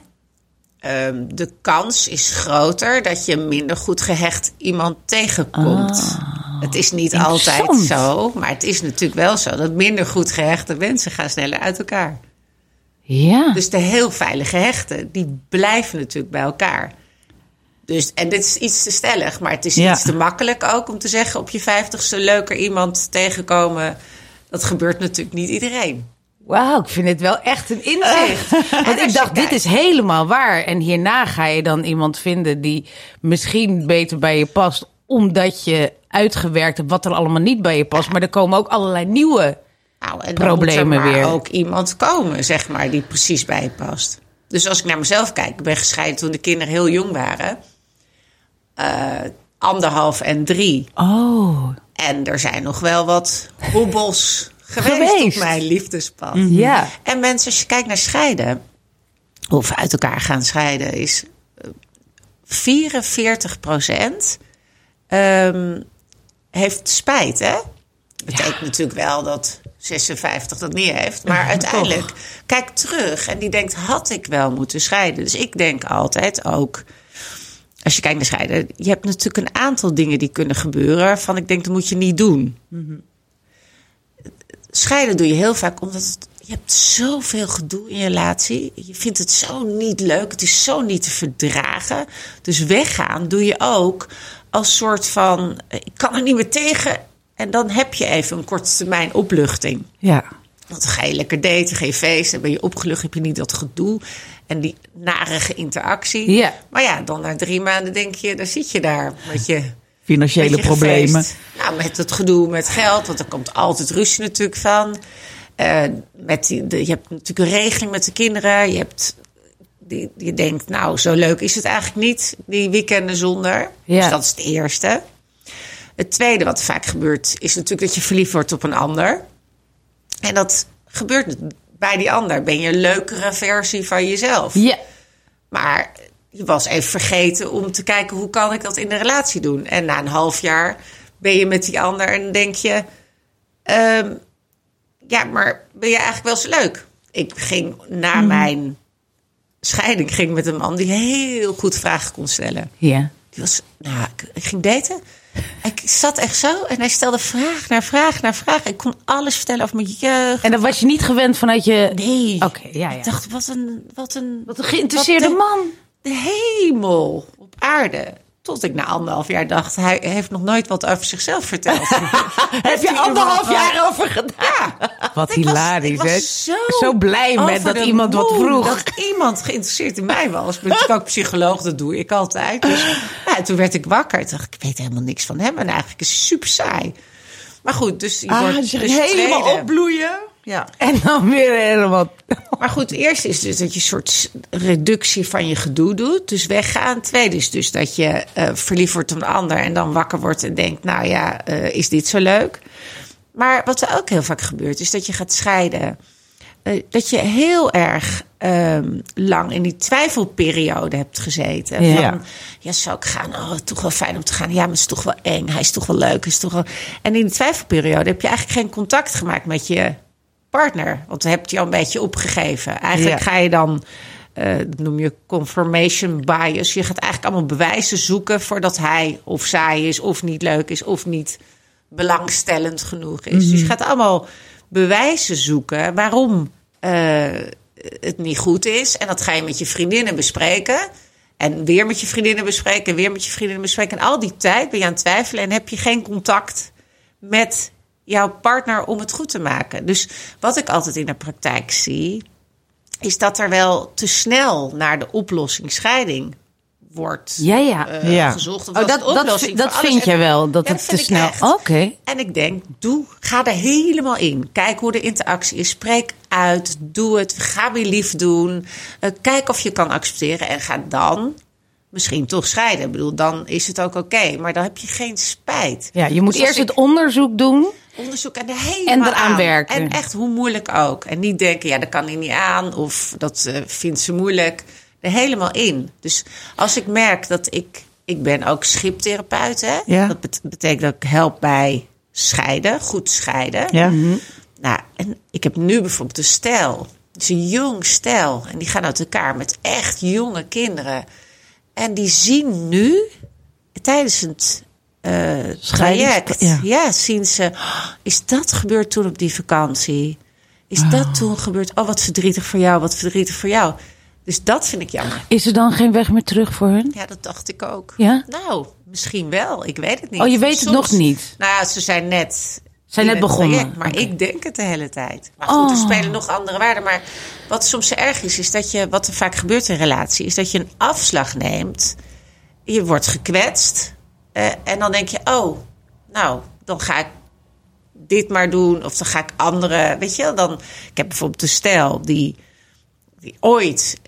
Ehm, de kans is groter dat je minder goed gehecht iemand tegenkomt. het is niet altijd Ah, zo, maar het is natuurlijk wel zo dat minder goed gehechte mensen gaan sneller uit elkaar. Ja. Dus de heel veilige hechten, die blijven natuurlijk bij elkaar. Dus, en dit is iets te stellig, maar het is Ja. iets te makkelijk ook om te zeggen op je vijftigste leuker iemand tegenkomen. Dat gebeurt natuurlijk niet iedereen. Wauw, ik vind het wel echt een inzicht. <laughs> Want ik dacht, dit is helemaal waar. En hierna ga je dan iemand vinden die misschien beter bij je past, omdat je uitgewerkt hebt wat er allemaal niet bij je past. Maar er komen ook allerlei nieuwe. Nou, en dan Problemen moet er maar weer. ook iemand komen, zeg maar, die precies bij je past. Dus als ik naar mezelf kijk, ik ben gescheiden toen de kinderen heel jong waren. Eh, anderhalf en drie. Oh, En er zijn nog wel wat hobbels geweest, <laughs> Geweest. op mijn liefdespad. ja. En mensen, als je kijkt naar scheiden, of uit elkaar gaan scheiden, is eh, 44 procent heeft spijt, hè? Betekent natuurlijk wel dat 56 dat niet heeft. Maar uiteindelijk, kijk terug en die denkt, had ik wel moeten scheiden? Dus ik denk altijd ook, als je kijkt naar scheiden, je hebt natuurlijk een aantal dingen die kunnen gebeuren, waarvan ik denk, dat moet je niet doen scheiden doe je heel vaak omdat het, je hebt zoveel gedoe in je relatie. Je vindt het zo niet leuk. Het is zo niet te verdragen. Dus weggaan doe je ook als soort van... Ik kan er niet meer tegen. En dan heb je even een korte termijn opluchting. Ja. Want dan ga je lekker daten, ga je feesten, ben je opgelucht, heb je niet dat gedoe en die narige interactie. Ja. Maar ja, dan na drie maanden denk je, dan zit je daar met je Financiële met je problemen. gefeest. Nou, met het gedoe met geld, want er komt altijd ruzie natuurlijk van. Eh, met die, de, je hebt natuurlijk een regeling met de kinderen. Je, hebt, die, je denkt, nou, zo leuk is het eigenlijk niet, die weekenden zonder. Ja. Dus dat is het eerste. Het tweede wat vaak gebeurt, is natuurlijk dat je verliefd wordt op een ander. En dat gebeurt bij die ander. Ben je een leukere versie van jezelf. Ja. Maar je was even vergeten om te kijken hoe kan ik dat in de relatie doen. En na een half jaar ben je met die ander en denk je... ehm, ja, maar ben je eigenlijk wel zo leuk? Ik ging na mijn scheiding ging met een man die heel goed vragen kon stellen. Ja. Die was, nou, ik, ik ging daten. Ik zat echt zo en hij stelde vraag naar vraag naar vraag. Ik kon alles vertellen over mijn jeugd. En dat was je niet gewend vanuit je... Nee. Oké, ja, ja. Ik dacht, wat een... Wat een, Wat een geïnteresseerde wat de- man. de hemel op aarde. Tot ik na anderhalf jaar dacht, hij heeft nog nooit wat over zichzelf verteld. <laughs> Heb je anderhalf jaar over gedaan? Wat Ik hilarisch, hè? Zo, Zo blij met dat iemand wat vroeg. Dat iemand geïnteresseerd in mij was. Ik ben natuurlijk ook psycholoog, dat doe ik altijd. Dus ja, toen werd ik wakker. Toen dacht ik, ik weet helemaal niks van hem. En eigenlijk is het super saai. Maar goed, dus je Ah, wordt dus helemaal opbloeien. Ja. En dan weer helemaal... Maar goed, eerst is dus dat je een soort reductie van je gedoe doet. Dus weggaan. Tweede is dus dat je eh, verliefd wordt op een ander en dan wakker wordt en denkt, nou ja, eh, is dit zo leuk? Maar wat er ook heel vaak gebeurt, is dat je gaat scheiden. Eh, dat je heel erg ehm, lang in die twijfelperiode hebt gezeten. Ja. Van, ja, zou ik gaan? Oh, toch wel fijn om te gaan. Ja, maar het is toch wel eng. Hij is toch wel leuk. Hij is toch wel... En in die twijfelperiode heb je eigenlijk geen contact gemaakt met je partner. Want dan heb je al een beetje opgegeven. Eigenlijk Ja. ga je dan, eh, dat noem je confirmation bias. Je gaat eigenlijk allemaal bewijzen zoeken voordat hij of zij is, of niet leuk is, of niet belangstellend genoeg is. Dus je gaat allemaal bewijzen zoeken waarom eh, het niet goed is. En dat ga je met je vriendinnen bespreken. En weer met je vriendinnen bespreken, en weer met je vriendinnen bespreken. En al die tijd ben je aan het twijfelen en heb je geen contact met jouw partner om het goed te maken. Dus wat ik altijd in de praktijk zie, is dat er wel te snel naar de oplossing scheiding wordt Ja, ja. eh, Ja. gezocht. Of Oh, dat, dat, vind jij En- wel, dat Ja, het te snel... Oké. En ik denk, doe, ga er helemaal in. Kijk hoe de interactie is. Spreek uit. Doe het. Ga weer lief doen. Eh, kijk of je kan accepteren. En ga dan misschien toch scheiden. Ik bedoel, dan is het ook oké. Maar dan heb je geen spijt. Ja, je moet Dus eerst ik- het onderzoek doen. Onderzoek en er helemaal En eraan aan. werken. En echt hoe moeilijk ook. En niet denken, ja, dat kan hij niet aan. Of dat eh, vindt ze moeilijk. Er helemaal in. Dus als ik merk dat ik... Ik ben ook schiptherapeut, hè. Ja. Dat bet- betekent dat ik help bij scheiden. Goed scheiden. Ja. Nou, en ik heb nu bijvoorbeeld een stel. Het is een jong stel. En die gaan uit elkaar met echt jonge kinderen. En die zien nu, tijdens het eh, traject, ja. ja. zien ze... "Oh, is dat gebeurd toen op die vakantie? Is dat toen gebeurd? Oh, wat verdrietig voor jou, wat verdrietig voor jou. Dus dat vind ik jammer. Is er dan geen weg meer terug voor hun? Ja, dat dacht ik ook. Ja? Nou, misschien wel. Ik weet het niet. Oh, je weet het nog niet? Nou ja, ze zijn net... Zijn net begonnen. traject, maar ik denk het de hele tijd. Maar goed, er Oh. spelen nog andere waarden. Maar wat soms erg is, is dat je... Wat er vaak gebeurt in relatie, is dat je een afslag neemt. Je wordt gekwetst. Eh, en dan denk je, oh, nou, dan ga ik dit maar doen. Of dan ga ik andere... Weet je wel, dan... Ik heb bijvoorbeeld een stel die, die ooit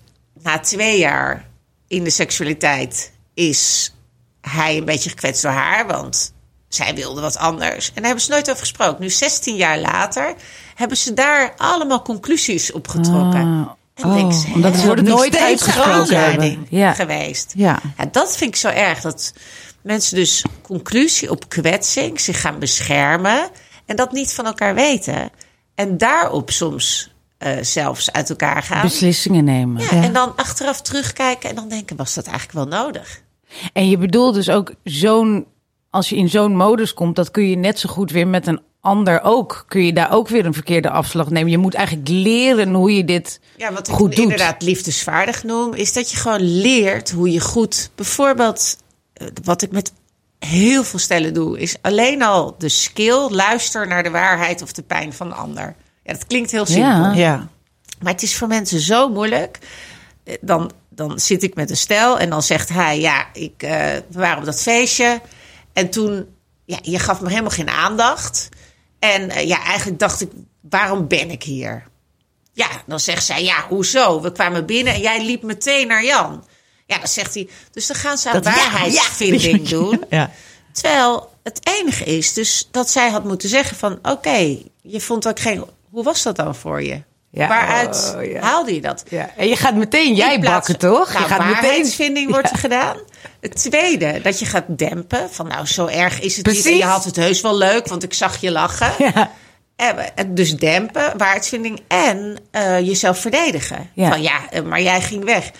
na twee jaar in de seksualiteit is hij een beetje gekwetst door haar, want zij wilde wat anders. En daar hebben ze nooit over gesproken. Nu, 16 jaar later, hebben ze daar allemaal conclusies op getrokken. Ah, en ze, oh, omdat ze is nooit uitgesproken hebben. Ja. geweest. Ja. Ja, dat vind ik zo erg. Dat mensen dus conclusie op kwetsing zich gaan beschermen. En dat niet van elkaar weten. En daarop soms eh, zelfs uit elkaar gaan. Beslissingen nemen. Ja, En dan achteraf terugkijken en dan denken, was dat eigenlijk wel nodig? En je bedoelt dus ook zo'n... Als je in zo'n modus komt, dat kun je net zo goed weer met een ander ook. Kun je daar ook weer een verkeerde afslag nemen. Je moet eigenlijk leren hoe je dit Ja, wat ik goed doet. inderdaad liefdesvaardig noem, is dat je gewoon leert hoe je goed, bijvoorbeeld, wat ik met heel veel stellen doe, is alleen al de skill, luister naar de waarheid of de pijn van de ander. Ja, dat klinkt heel simpel. Ja. Ja. Maar het is voor mensen zo moeilijk. Eh, Dan, dan zit ik met een stel en dan zegt hij: Ja, ik, eh, we waren op dat feestje. En toen, ja, je gaf me helemaal geen aandacht. En eh, ja, eigenlijk dacht ik: Waarom ben ik hier? Ja, dan zegt zij: Ja, hoezo? We kwamen binnen en jij liep meteen naar Jan. Ja, dan zegt hij. Dus dan gaan ze aan waarheidsvinding doen. Ja. Terwijl het enige is dus dat zij had moeten zeggen van... oké, je vond ook geen... Hoe was dat dan voor je? Ja, Waaruit oh, ja. haalde je dat? Ja, en je gaat meteen jij plaats- bakken, toch? Nou, je gaat meteen. waarheidsvinding wordt er gedaan. Het tweede, dat je gaat dempen. Van nou, zo erg is het niet. En je had het heus wel leuk, want ik zag je lachen. Ja. En, dus dempen, waarheidsvinding en eh, jezelf verdedigen. Ja. Van ja, eh, maar jij ging weg.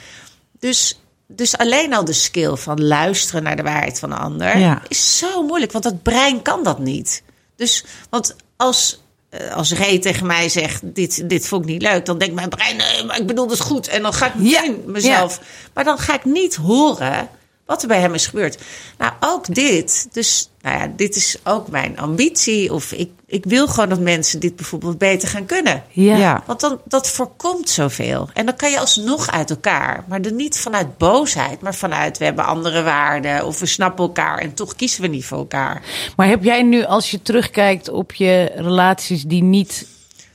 Dus, dus alleen al de skill van luisteren naar de waarheid van de ander Ja. is zo moeilijk, want dat brein kan dat niet. Dus, want als, eh, als Ray tegen mij zegt: dit, dit vond ik niet leuk, dan denkt mijn brein: nee, maar ik bedoel het goed. En dan ga ik meteen mezelf. Maar dan ga ik niet horen wat er bij hem is gebeurd. Nou, ook dit. Dus, nou ja, dit is ook mijn ambitie. Of ik, ik wil gewoon dat mensen dit bijvoorbeeld beter gaan kunnen. Ja. Ja. Want dan, dat voorkomt zoveel. En dan kan je alsnog uit elkaar. Maar dan niet vanuit boosheid, maar vanuit we hebben andere waarden. Of we snappen elkaar en toch kiezen we niet voor elkaar. Maar heb jij nu, als je terugkijkt op je relaties die niet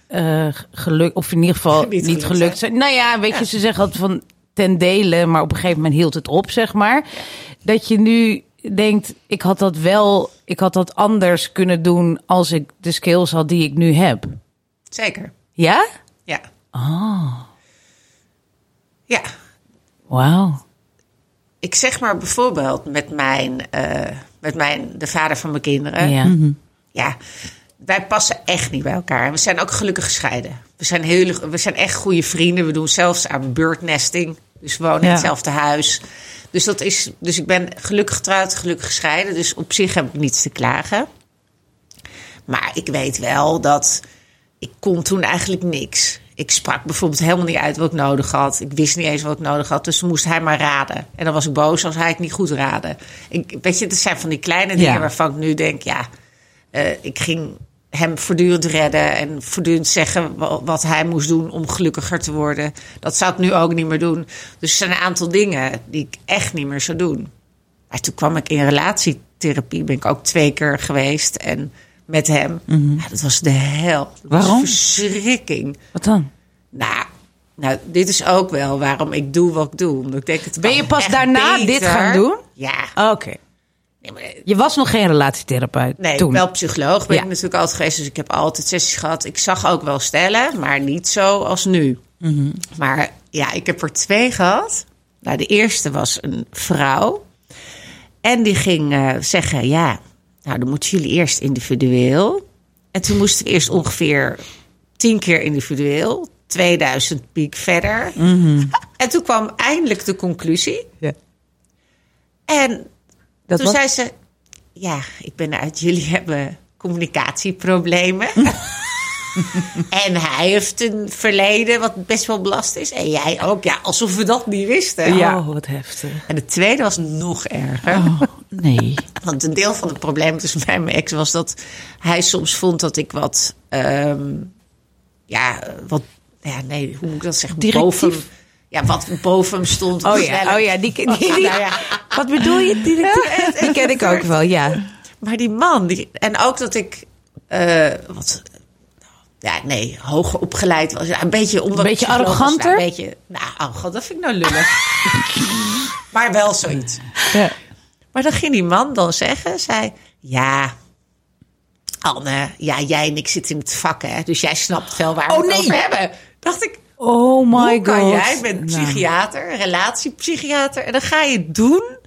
eh gelukt, of in ieder geval <laughs> Niet niet, gelukt gelukt zijn. Nou ja, weet je, ze zeggen altijd van ten dele, maar op een gegeven moment hield het op, zeg maar. Dat je nu denkt, ik had dat wel, ik had dat anders kunnen doen als ik de skills had die ik nu heb. Zeker. Ja? Ja. Oh, Ja. wauw. Ik zeg maar bijvoorbeeld met mijn, eh, met mijn de vader van mijn kinderen. Ja. Ja, wij passen echt niet bij elkaar. En we zijn ook gelukkig gescheiden. We zijn, heel, we zijn echt goede vrienden. We doen zelfs aan birdnesting. Dus we wonen in hetzelfde huis. Dus, dat is, dus ik ben gelukkig getrouwd, gelukkig gescheiden. Dus op zich heb ik niets te klagen. Maar ik weet wel dat ik kon toen eigenlijk niks. ik sprak bijvoorbeeld helemaal niet uit wat ik nodig had. Ik wist niet eens wat ik nodig had. Dus moest hij maar raden. En dan was ik boos als hij het niet goed raadde. Ik, weet je, het zijn van die kleine dingen Ja. waarvan ik nu denk, ja, eh, ik ging hem voortdurend redden en voortdurend zeggen wa- wat hij moest doen om gelukkiger te worden. Dat zou ik nu ook niet meer doen. Dus er zijn een aantal dingen die ik echt niet meer zou doen. Maar toen kwam ik in relatietherapie, ben ik ook twee keer geweest en met hem. Ja, dat was de hel. Dat Waarom? verschrikking. Wat dan? Nou, nou, dit is ook wel waarom ik doe wat ik doe. Omdat ik denk, het Ben je pas daarna dit gaan doen? Ja. Oké. Je was nog geen relatietherapeut Nee, toen. wel psycholoog ben Ja. ik natuurlijk altijd geweest. Dus ik heb altijd sessies gehad. Ik zag ook wel stellen, maar niet zo als nu. Mhm. Maar ja, ik heb er twee gehad. Nou, de eerste was een vrouw. En die ging eh, zeggen, ja, nou dan moeten jullie eerst individueel. En toen moesten we eerst ongeveer tien keer individueel. 2000 piek verder. <laughs> En toen kwam eindelijk de conclusie. Ja. En Dat toen was- zei ze: Ja, ik ben uit. Jullie hebben communicatieproblemen. <laughs> en hij heeft een verleden wat best wel belast is. En jij ook. Ja, alsof we dat niet wisten. Ja. Oh, wat heftig. En de tweede was nog erger. Nee. <laughs> Want een deel van het probleem tussen mij en mijn ex was dat hij soms vond dat ik wat. ehm, ja, wat. Ja, nee, hoe moet ik dat zeggen? Directief? Boven, ja, wat boven hem stond. Oh ja, oh ja, die, <laughs> die, die- Nou ja, Wat bedoel je? Die, die, ken ik ook wel, ja. Maar die man, die, en ook dat ik. eh, wat, ja, nee, hoger opgeleid was. Ja, een beetje, omdat Een beetje was, arroganter? nou, een beetje, nou, arrogant, dat vind ik nou lullig. <laughs> maar wel zoiets. ja. Maar dan ging die man dan zeggen, zei, ja, Anne, ja, jij en ik zitten in het vak, hè, dus jij snapt wel waar we Oh, het nee. over hebben. Dacht ik, Oh my hoe god. kan jij met Nou. psychiater, relatiepsychiater, en dan ga je doen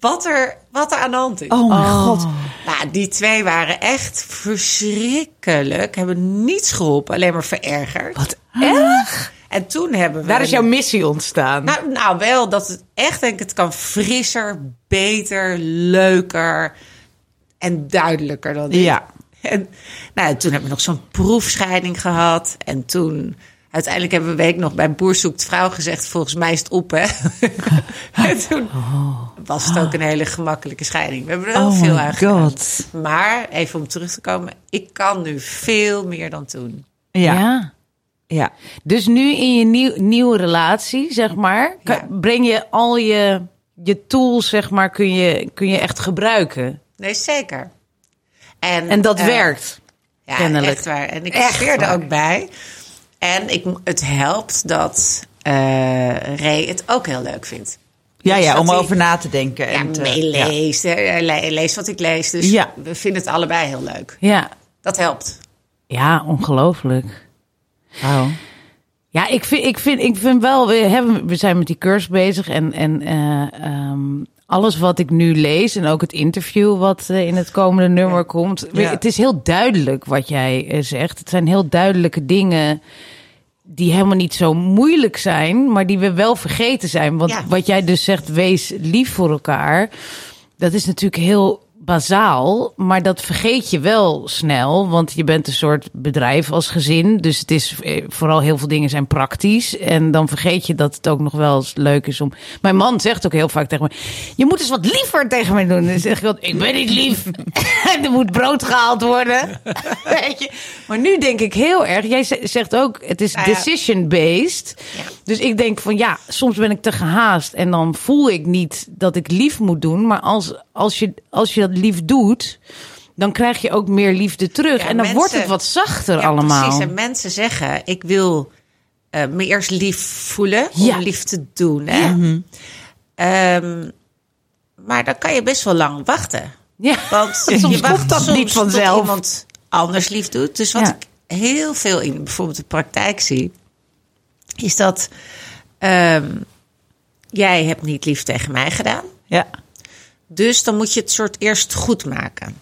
wat er, wat er aan de hand is. Oh mijn god. Nou, die twee waren echt verschrikkelijk. Hebben niets geholpen, alleen maar verergerd. Wat erg. En toen hebben we. Daar is jouw missie ontstaan. Nou, nou, wel dat het echt, denk ik, het kan frisser, beter, leuker en duidelijker dan dit. Ja. En nou, toen hebben we nog zo'n proefscheiding gehad. En toen, uiteindelijk hebben we een week nog bij Boer Zoekt Vrouw gezegd: volgens mij is het op, hè? <laughs> en toen was het ook een hele gemakkelijke scheiding. We hebben er wel Oh veel aan god. Maar even om terug te komen, ik kan nu veel meer dan toen. Ja. ja. ja. Dus nu in je nieuw, nieuwe relatie, zeg maar, kan- Ja. breng je al je, je tools, zeg maar, kun je, kun je echt gebruiken. Nee, zeker. En, En dat eh, werkt. Ja, Kennelijk. echt waar. En ik Echt waar. ook bij. En ik, het helpt dat eh Ray het ook heel leuk vindt. Ja, Dus ja, dat om hij- over na te denken. Ja, en te- meeleest. hè. Hij le- leest wat ik lees. Dus Ja. we vinden het allebei heel leuk. Ja. Dat helpt. Ja, ongelooflijk. Ja. Wauw. Ja, ik vind, ik vind, ik vind wel, we, hebben, we zijn met die cursus bezig en, en eh, ehm, alles wat ik nu lees en ook het interview wat eh, in het komende nummer komt. Ja. Het is heel duidelijk wat jij eh, zegt. Het zijn heel duidelijke dingen die helemaal niet zo moeilijk zijn, maar die we wel vergeten zijn. Want Ja. wat jij dus zegt, wees lief voor elkaar. Dat is natuurlijk heel bazaal, maar dat vergeet je wel snel, want je bent een soort bedrijf als gezin, dus het is eh, vooral heel veel dingen zijn praktisch en dan vergeet je dat het ook nog wel eens leuk is om. Mijn man zegt ook heel vaak tegen me: "Je moet eens wat liever tegen mij doen." Dan zeg ik "Ik ben niet lief. <laughs> er moet brood gehaald worden." <laughs> Weet je? Maar nu denk ik heel erg. Jij ze- zegt ook: het is Nou ja. decision based. Ja. Dus ik denk van ja, soms ben ik te gehaast en dan voel ik niet dat ik lief moet doen. Maar als, als, je, als je dat lief doet, dan krijg je ook meer liefde terug. Ja, en dan mensen- wordt het wat zachter Ja, allemaal. Precies. En mensen zeggen, ik wil eh, me eerst lief voelen Ja. om lief te doen. Hè? Ehm, maar dan kan je best wel lang wachten. Ja, Want <laughs> soms je wacht dat soms niet vanzelf. iemand anders lief doet. Dus wat ik heel veel in bijvoorbeeld de praktijk zie, is dat ehm, jij hebt niet lief tegen mij gedaan. Ja. Dus dan moet je het soort eerst goed maken.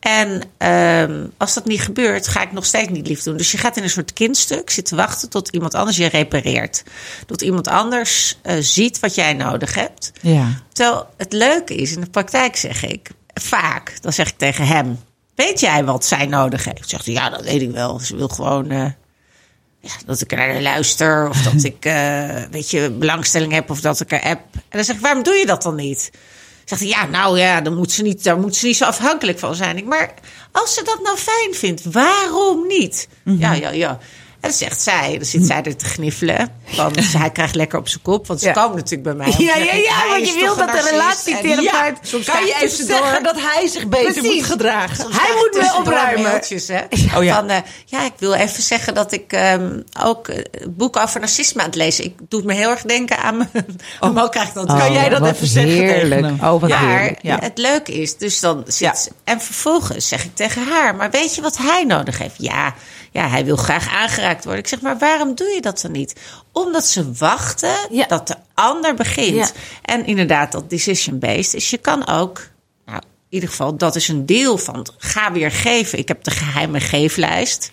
En ehm, als dat niet gebeurt, ga ik nog steeds niet lief doen. Dus je gaat in een soort kindstuk zitten wachten tot iemand anders je repareert. Tot iemand anders eh, ziet wat jij nodig hebt. Ja. Terwijl het leuke is, in de praktijk zeg ik vaak, dan zeg ik tegen hem: Weet jij wat zij nodig heeft? Zegt hij: Ja, dat weet ik wel. Ze wil gewoon. eh, ja, dat ik naar luister. Of dat <laughs> ik, eh, weet je, belangstelling heb. Of dat ik er app. En dan zeg ik, waarom doe je dat dan niet? Zegt hij, ja, nou ja, dan moet ze niet, daar moet ze niet zo afhankelijk van zijn. Ik, maar als ze dat nou fijn vindt, waarom niet? Ja, ja, ja. En dan zegt zij, dan zit zij er te gniffelen. Want <laughs> hij krijgt lekker op zijn kop. Want ze Ja. komen natuurlijk bij mij. Ja, ja, ja, want je wil dat de relatietherapeut- ja, soms Kan je even tussendoor- zeggen dat hij zich beter Precies. moet gedragen? Soms Hij moet me opruimen. mailtjes, hè? Oh ja. Van, eh, ja, ik wil even zeggen dat ik ehm, ook eh, boeken over narcisme aan het lezen. Ik doe me heel erg denken aan mijn... Oh, Mo krijgt dat Kan jij dat wat even zeggen tegen heerlijk. hem? Oh, wat maar heerlijk. ja. het leuke is, dus dan zit Ja. ze- En vervolgens zeg ik tegen haar, maar weet je wat hij nodig heeft? Ja, ja, hij wil graag aangeraakt worden. Ik zeg, maar waarom doe je dat dan niet? Omdat ze wachten Ja. dat de ander begint. Ja. En inderdaad, dat decision-based. Dus je kan ook, nou, in ieder geval, dat is een deel van het ga weer geven. Ik heb de geheime geeflijst.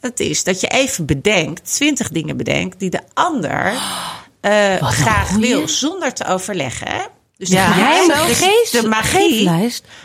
Dat is dat je even bedenkt, twintig dingen bedenkt die de ander eh, graag wil, zonder te overleggen. Dus Ja. de Geheime geest, de magie,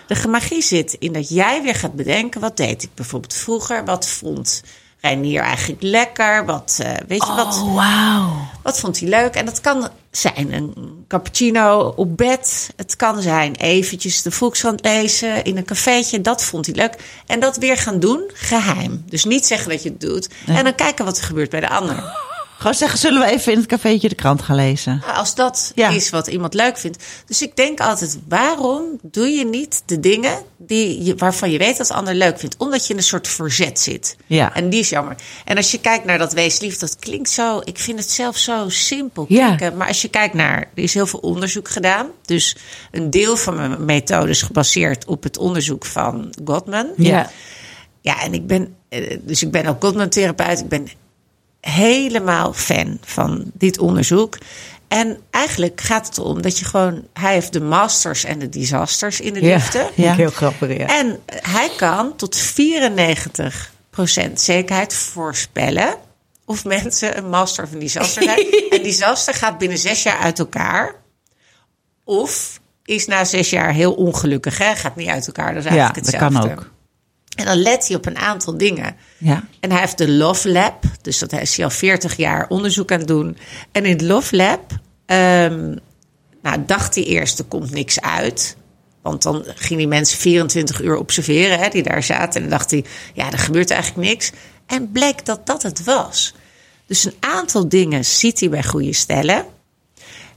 de magie zit in dat jij weer gaat bedenken: wat deed ik bijvoorbeeld vroeger? Wat vond Reinier eigenlijk lekker? Wat, eh, weet je, wat, Oh, wauw. wat vond hij leuk? En dat kan zijn een cappuccino op bed. Het kan zijn eventjes de Volkskrant lezen in een cafeetje. Dat vond hij leuk. En dat weer gaan doen, geheim. Dus niet zeggen dat je het doet. En dan kijken wat er gebeurt bij de ander. Gewoon zeggen, zullen we even in het cafeetje de krant gaan lezen? Als dat Ja. is wat iemand leuk vindt. Dus ik denk altijd, waarom doe je niet de dingen die je, waarvan je weet dat de ander leuk vindt? Omdat je in een soort verzet zit. Ja. En die is jammer. En als je kijkt naar dat wees lief, dat klinkt zo, ik vind het zelf zo simpel Ja. Maar als je kijkt naar, er is heel veel onderzoek gedaan. Dus een deel van mijn methode is gebaseerd op het onderzoek van Gottman. Ja. Ja, en ik ben, eh, dus ik ben ook Gottman-therapeut. Ik ben helemaal fan van dit onderzoek. En eigenlijk gaat het erom dat je gewoon... Hij heeft de masters en de disasters in de liefde. Ja. Heel grappig, ja. En hij kan tot 94% zekerheid voorspellen... of mensen een master of een disaster zijn. en <laughs> disaster gaat binnen zes jaar uit elkaar. Of is na zes jaar heel ongelukkig. Hè? Gaat niet uit elkaar, dat is Ja, eigenlijk dat hetzelfde. kan ook. En dan let hij op een aantal dingen. Ja. En hij heeft de Love Lab. Dus dat is hij al 40 jaar onderzoek aan het doen. En in het Love Lab ehm, nou, dacht hij eerst, er komt niks uit. Want dan ging die mensen 24 uur observeren hè, die daar zaten. En dan dacht hij, ja, er gebeurt eigenlijk niks. En bleek dat dat het was. Dus een aantal dingen ziet hij bij goede stellen.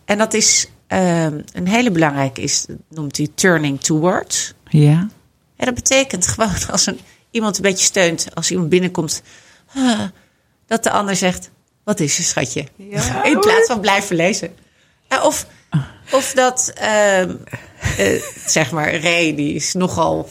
En dat is ehm, een hele belangrijke, is, noemt hij turning towards. Ja. En dat betekent gewoon als een, iemand een beetje steunt, als iemand binnenkomt, ah, dat de ander zegt: Wat is er, schatje? In plaats van blijven lezen. Of, of dat, ehm, eh, zeg maar, Ray, die is nogal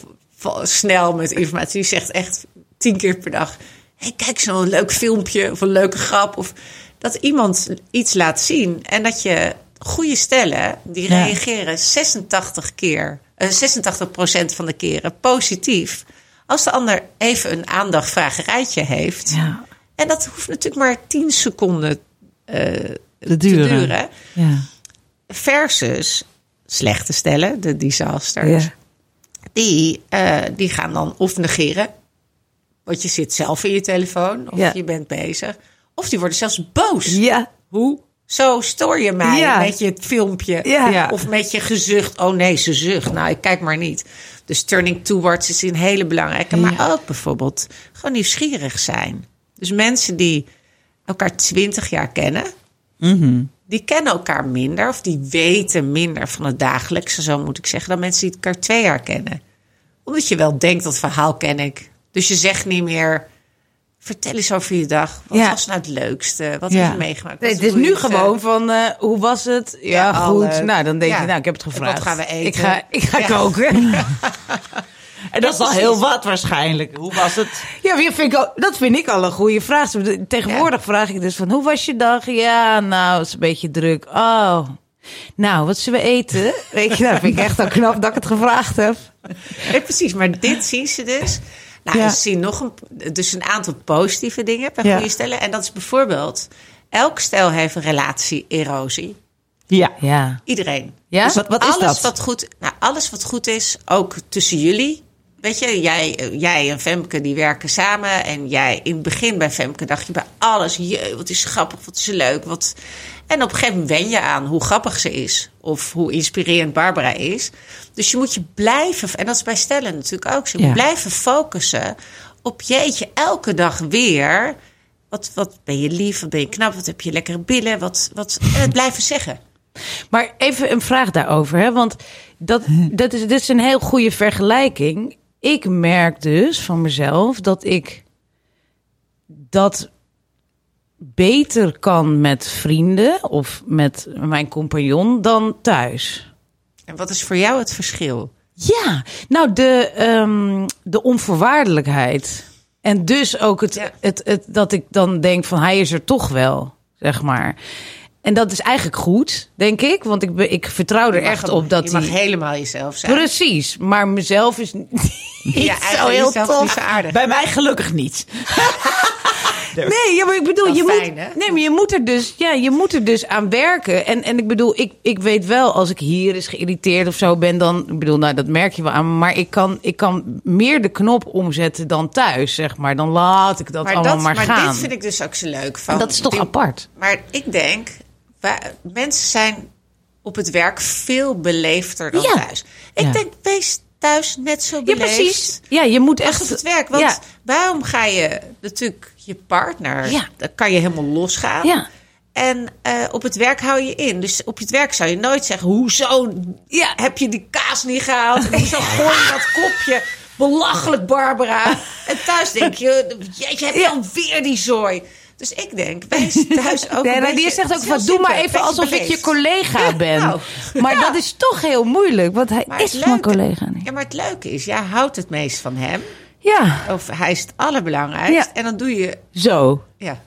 snel met informatie, die zegt echt tien keer per dag: hey, Kijk, zo'n leuk filmpje of een leuke grap. Of dat iemand iets laat zien en dat je goede stellen, die Ja. reageren 86 keer, 86% van de keren positief. Als de ander even een aandachtvragerijtje heeft. Ja. En dat hoeft natuurlijk maar 10 seconden eh, Te duren. duren. Ja. Versus slechte stellen, de disasters. Ja. Die, eh, die gaan dan of negeren. Want je zit zelf in je telefoon. Of je bent bezig. Of die worden zelfs boos. Ja. Hoe? Zo stoor je mij Ja. met je filmpje. Ja. Of met je gezucht. Oh nee, ze zucht. Nou, ik kijk maar niet. Dus turning towards is een hele belangrijke. Maar ook bijvoorbeeld gewoon nieuwsgierig zijn. Dus mensen die elkaar twintig jaar kennen. Die kennen elkaar minder. Of die weten minder van het dagelijkse, zo moet ik zeggen. Dan mensen die elkaar twee jaar kennen. Omdat je wel denkt, dat verhaal ken ik. Dus je zegt niet meer... Vertel eens over je dag. Wat Ja. was nou het leukste? Wat Ja. heb je meegemaakt? Nee, het is nu gewoon van, eh, hoe was het? Ja, Ja, goed. Nou, dan denk Ja. je, nou, ik heb het gevraagd. wat gaan we eten? Ik ga, ik ga Ja. koken. <laughs> En dat is al heel wat waarschijnlijk. Hoe was het? Ja, vind, ik al, dat vind ik al een goede vraag. Tegenwoordig vraag ik dus van, hoe was je dag? Ja, nou, het is een beetje druk. Oh, nou, wat zullen we eten? <laughs> Weet je, nou, dat vind ik echt al knap dat ik het gevraagd heb. Nee, precies, maar dit zien ze dus. Nou, Ja. ze zien nog een, dus een aantal positieve dingen bij Ja. goede stellen. En dat is bijvoorbeeld, elk stel heeft een relatie-erosie. Ja. Ja. Iedereen. Ja? Dus wat, wat is alles dat? Wat goed, nou, alles wat goed is, ook tussen jullie, weet je, jij, jij en Femke die werken samen. En jij in het begin bij Femke dacht je bij alles, wat is grappig, wat is leuk. Wat... En op een gegeven moment wen je aan hoe grappig ze is. Of hoe inspirerend Barbara is. Dus je moet je blijven, en dat is bij stellen natuurlijk ook Ja. blijven focussen op jeetje, elke dag weer. Wat, wat ben je lief, wat ben je knap, wat heb je lekkere billen. Wat, wat, en het blijven zeggen. Maar even een vraag daarover, hè? want dat, dat is, dit is een heel goede vergelijking. Ik merk dus van mezelf dat ik dat beter kan met vrienden of met mijn compagnon dan thuis. En wat is voor jou het verschil? Ja, nou de, ehm, de onvoorwaardelijkheid. En dus ook het, Ja. het, het, dat ik dan denk van hij is er toch wel, zeg maar. En dat is eigenlijk goed, denk ik. Want ik, ik vertrouw er echt op dat je mag hij... helemaal jezelf zijn. Precies, maar mezelf is niet <laughs> Ja, zo heel tof. niet zo aardig. Bij mij gelukkig niet. <laughs> Nee, ja, maar ik bedoel, je fijn, moet, hè? nee, maar je moet er dus, ja, je moet er dus aan werken. En, en ik bedoel, ik, ik weet wel, als ik hier eens geïrriteerd of zo ben, dan, ik bedoel, nou, dat merk je wel aan. Maar ik kan, ik kan meer de knop omzetten dan thuis, zeg maar. Dan laat ik dat maar allemaal dat, maar, maar gaan. dit vind ik dus ook zo leuk. Van, En dat is toch die- apart. Maar ik denk, wij- mensen zijn op het werk veel beleefder dan Ja. thuis. Ik Ja. denk, wees thuis net zo Ja, beleefd. precies. Ja, je moet Echt op het werk. Want Ja, waarom ga je natuurlijk je partner, Ja. dan kan je helemaal losgaan. ja. En eh, op het werk hou je in. Dus op het werk zou je nooit zeggen: hoezo Ja. heb je die kaas niet gehaald? <laughs> Hoezo gooi je dat kopje? Belachelijk, Barbara. En thuis denk je: je Ja. alweer die zooi? Dus ik denk, wees thuis ook Nee, <laughs> een nee, die zegt ook het van, doe maar even alsof ik je collega ben. nou. Maar Ja. dat is toch heel moeilijk, want hij Maar is het mijn leuke- collega niet. Ja, maar het leuke is, jij houdt het meest van hem. Ja, Of hij is het allerbelangrijkst. Ja. En dan doe je, zo. ja,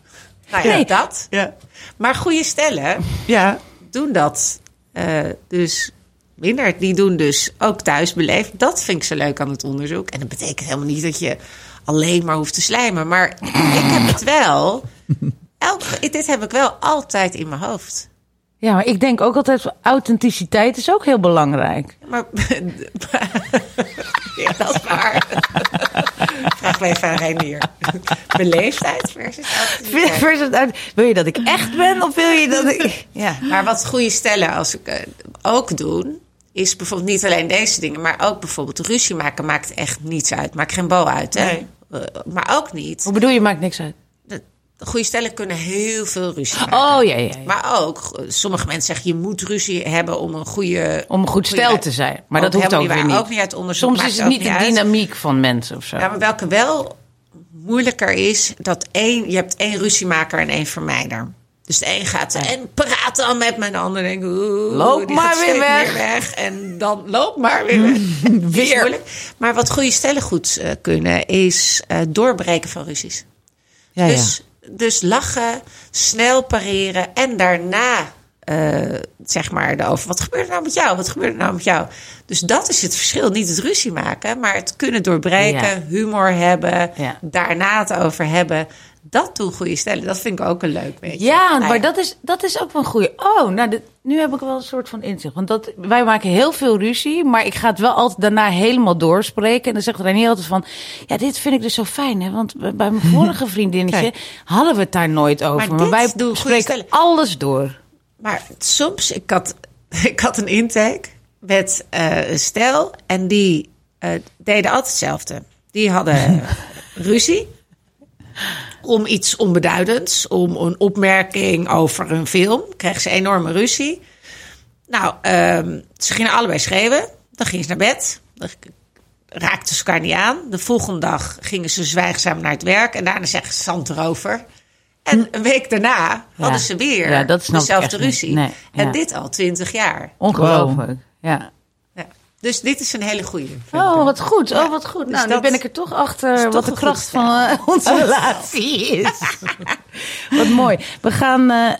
nou ja, Nee. dat. Ja. Maar goede stellen Ja. doen dat eh, dus minder. Die doen dus ook thuis beleefd. Dat vind ik zo leuk aan het onderzoek. En dat betekent helemaal niet dat je alleen maar hoeft te slijmen. Maar ik heb het wel. <laughs> Elke, dit heb ik wel altijd in mijn hoofd. Ja, maar ik denk ook altijd, authenticiteit is ook heel belangrijk. Maar <laughs> ja, dat is waar. <laughs> Vraag me even aan Reinier. Beleefdheid versus authenticiteit. Versus wil je dat ik echt ben of wil je dat ik... Ja. Maar wat goede stellen als ik eh, ook doen, is bijvoorbeeld niet alleen deze dingen, maar ook bijvoorbeeld ruzie maken maakt echt niets uit. Maakt geen bal uit, hè? Nee. Eh, maar ook niet. Hoe bedoel je, maakt niks uit? De, de goede stellen kunnen heel veel ruzie maken. Oh, ja, ja, ja. Maar ook, sommige mensen zeggen je moet ruzie hebben om een goede. Om een goed goede- stel te zijn. Maar dat hoeft ook niet. Ook niet uit onderzoek. Soms is het niet de uit. dynamiek van mensen of zo. Ja, maar welke wel moeilijker is, dat één, je hebt één ruziemaker en één vermijder. Dus de een gaat en praat dan met mijn ander. Denk, oeh, Loop maar weer weg. weg. En dan loop maar weer <laughs> weg. Weer. Maar wat goede stellen goed eh, kunnen, is eh, doorbreken van ruzies. Ja, ja. Dus, dus lachen, snel pareren en daarna eh, zeg maar erover. Wat gebeurt er nou met jou? Wat gebeurt er nou met jou? Dus dat is het verschil. Niet het ruzie maken, maar het kunnen doorbreken, Ja. humor hebben, Ja. daarna het over hebben. Dat doen goede stellen. Dat vind ik ook een leuk beetje. Ja, Nou maar dat is, dat is ook wel een goede. Oh, nou, dit- nu heb ik wel een soort van inzicht. Want dat, wij maken heel veel ruzie, maar ik ga het wel altijd daarna helemaal doorspreken. En dan zegt René altijd van, ja, dit vind ik dus zo fijn. Hè? Want bij mijn vorige <laughs> vriendinnetje Kijk. hadden we het daar nooit over. Maar wij spreken alles door. Maar soms, ik had, <laughs> ik had een intake met eh, een stel en die eh, deden altijd hetzelfde. Die hadden <laughs> ruzie om iets onbeduidends, om een opmerking over een film. Kregen ze enorme ruzie. Nou, ehm, ze gingen allebei schreeuwen. Dan gingen ze naar bed. Dan raakten ze elkaar niet aan. De volgende dag gingen ze zwijgzaam naar het werk. En daarna zeggen ze zand erover. En een week daarna hadden ze weer Ja, dat dezelfde ruzie. Nee, en ja. dit al twintig jaar. Ongelooflijk. Ja. Dus dit is een hele goede. Oh, wat goed. Oh, wat goed. dus nou, nu dat ben ik er toch achter wat de kracht van eh, onze relatie is. <laughs> wat mooi. We gaan... eh,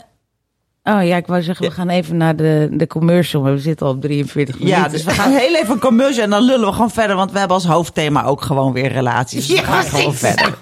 Oh ja, ik wou zeggen, we gaan even naar de, de commercial, maar we zitten al op 43 minuten. Ja, dus we gaan heel even een commercial en dan lullen we gewoon verder. Want we hebben als hoofdthema ook gewoon weer relaties. Dus we gaan gewoon verder. <laughs>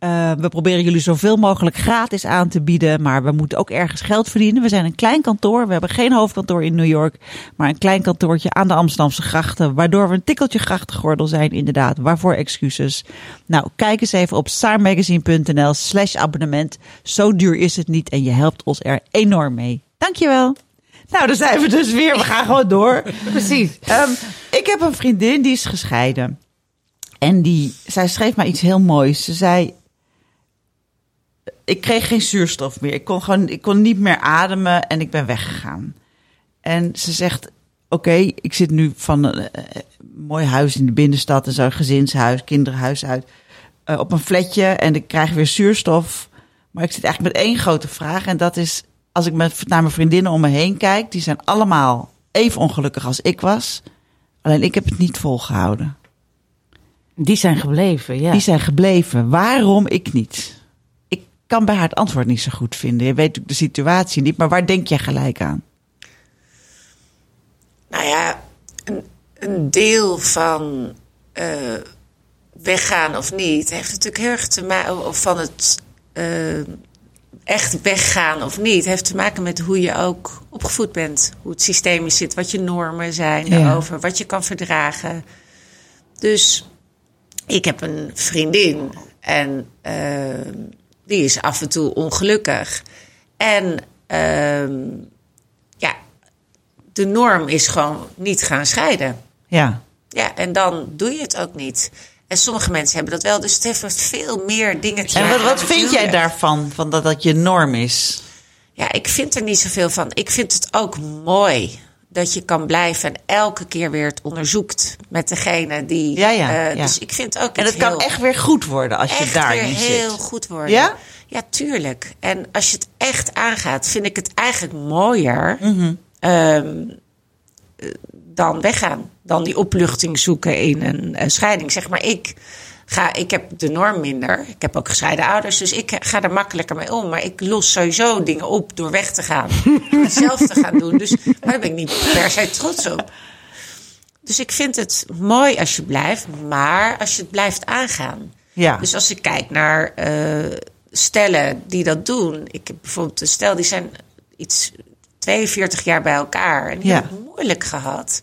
Uh, we proberen jullie zoveel mogelijk gratis aan te bieden, maar we moeten ook ergens geld verdienen. We zijn een klein kantoor, we hebben geen hoofdkantoor in New York, maar een klein kantoortje aan de Amsterdamse grachten, waardoor we een tikkeltje grachtengordel zijn, inderdaad. Waarvoor excuses? Nou, kijk eens even op saarmagazine.nl slash abonnement. Zo duur is het niet en je helpt ons er enorm mee. Dankjewel. Nou, daar zijn we dus weer. We gaan gewoon door. <laughs> Precies. Um, ik heb een vriendin die is gescheiden. En die, zij schreef mij iets heel moois. Ze zei, ik kreeg geen zuurstof meer. Ik kon gewoon, ik kon niet meer ademen en ik ben weggegaan. En ze zegt: Oké, okay, ik zit nu van een, een, mooi huis in de binnenstad en zo'n gezinshuis, kinderhuis uit, uh, op een flatje en ik krijg weer zuurstof. Maar ik zit eigenlijk met één grote vraag en dat is: als ik met, naar mijn vriendinnen om me heen kijk, die zijn allemaal even ongelukkig als ik was. Alleen ik heb het niet volgehouden. Die zijn gebleven, ja. Die zijn gebleven. Waarom ik niet? Kan bij haar het antwoord niet zo goed vinden. Je weet de situatie niet, maar waar denk jij gelijk aan? Nou ja, een, een deel van uh, weggaan of niet heeft natuurlijk heel erg te maken of van het uh, echt weggaan of niet heeft te maken met hoe je ook opgevoed bent, hoe het systeem zit, wat je normen zijn ja. over wat je kan verdragen. Dus ik heb een vriendin en uh, die is af en toe ongelukkig. En uh, ja, de norm is gewoon niet gaan scheiden. Ja. Ja, en dan doe je het ook niet. En sommige mensen hebben dat wel, dus het heeft veel meer dingen te En wat, wat vind jij daarvan, van dat dat je norm is? Ja, ik vind er niet zoveel van. Ik vind het ook mooi dat je kan blijven en elke keer weer het onderzoekt met degene die. Ja, ja, uh, ja. Dus ik vind ook. En het kan echt weer goed worden als je daar niet zit. heel goed worden. Ja? Ja, tuurlijk. En als je het echt aangaat, vind ik het eigenlijk mooier Mm -hmm. um, dan weggaan. Dan die opluchting zoeken in een, een scheiding. Zeg maar, ik ga, ik heb de norm minder. Ik heb ook gescheiden ouders, dus ik ga er makkelijker mee om. Maar ik los sowieso dingen op door weg te gaan. <laughs> zelf te gaan doen. Dus, maar daar ben ik niet per se trots op. Dus ik vind het mooi als je blijft, maar als je het blijft aangaan. Ja. Dus als ik kijk naar uh, stellen die dat doen. Ik heb bijvoorbeeld een stel die zijn iets 42 jaar bij elkaar. En die Ja. hebben het moeilijk gehad.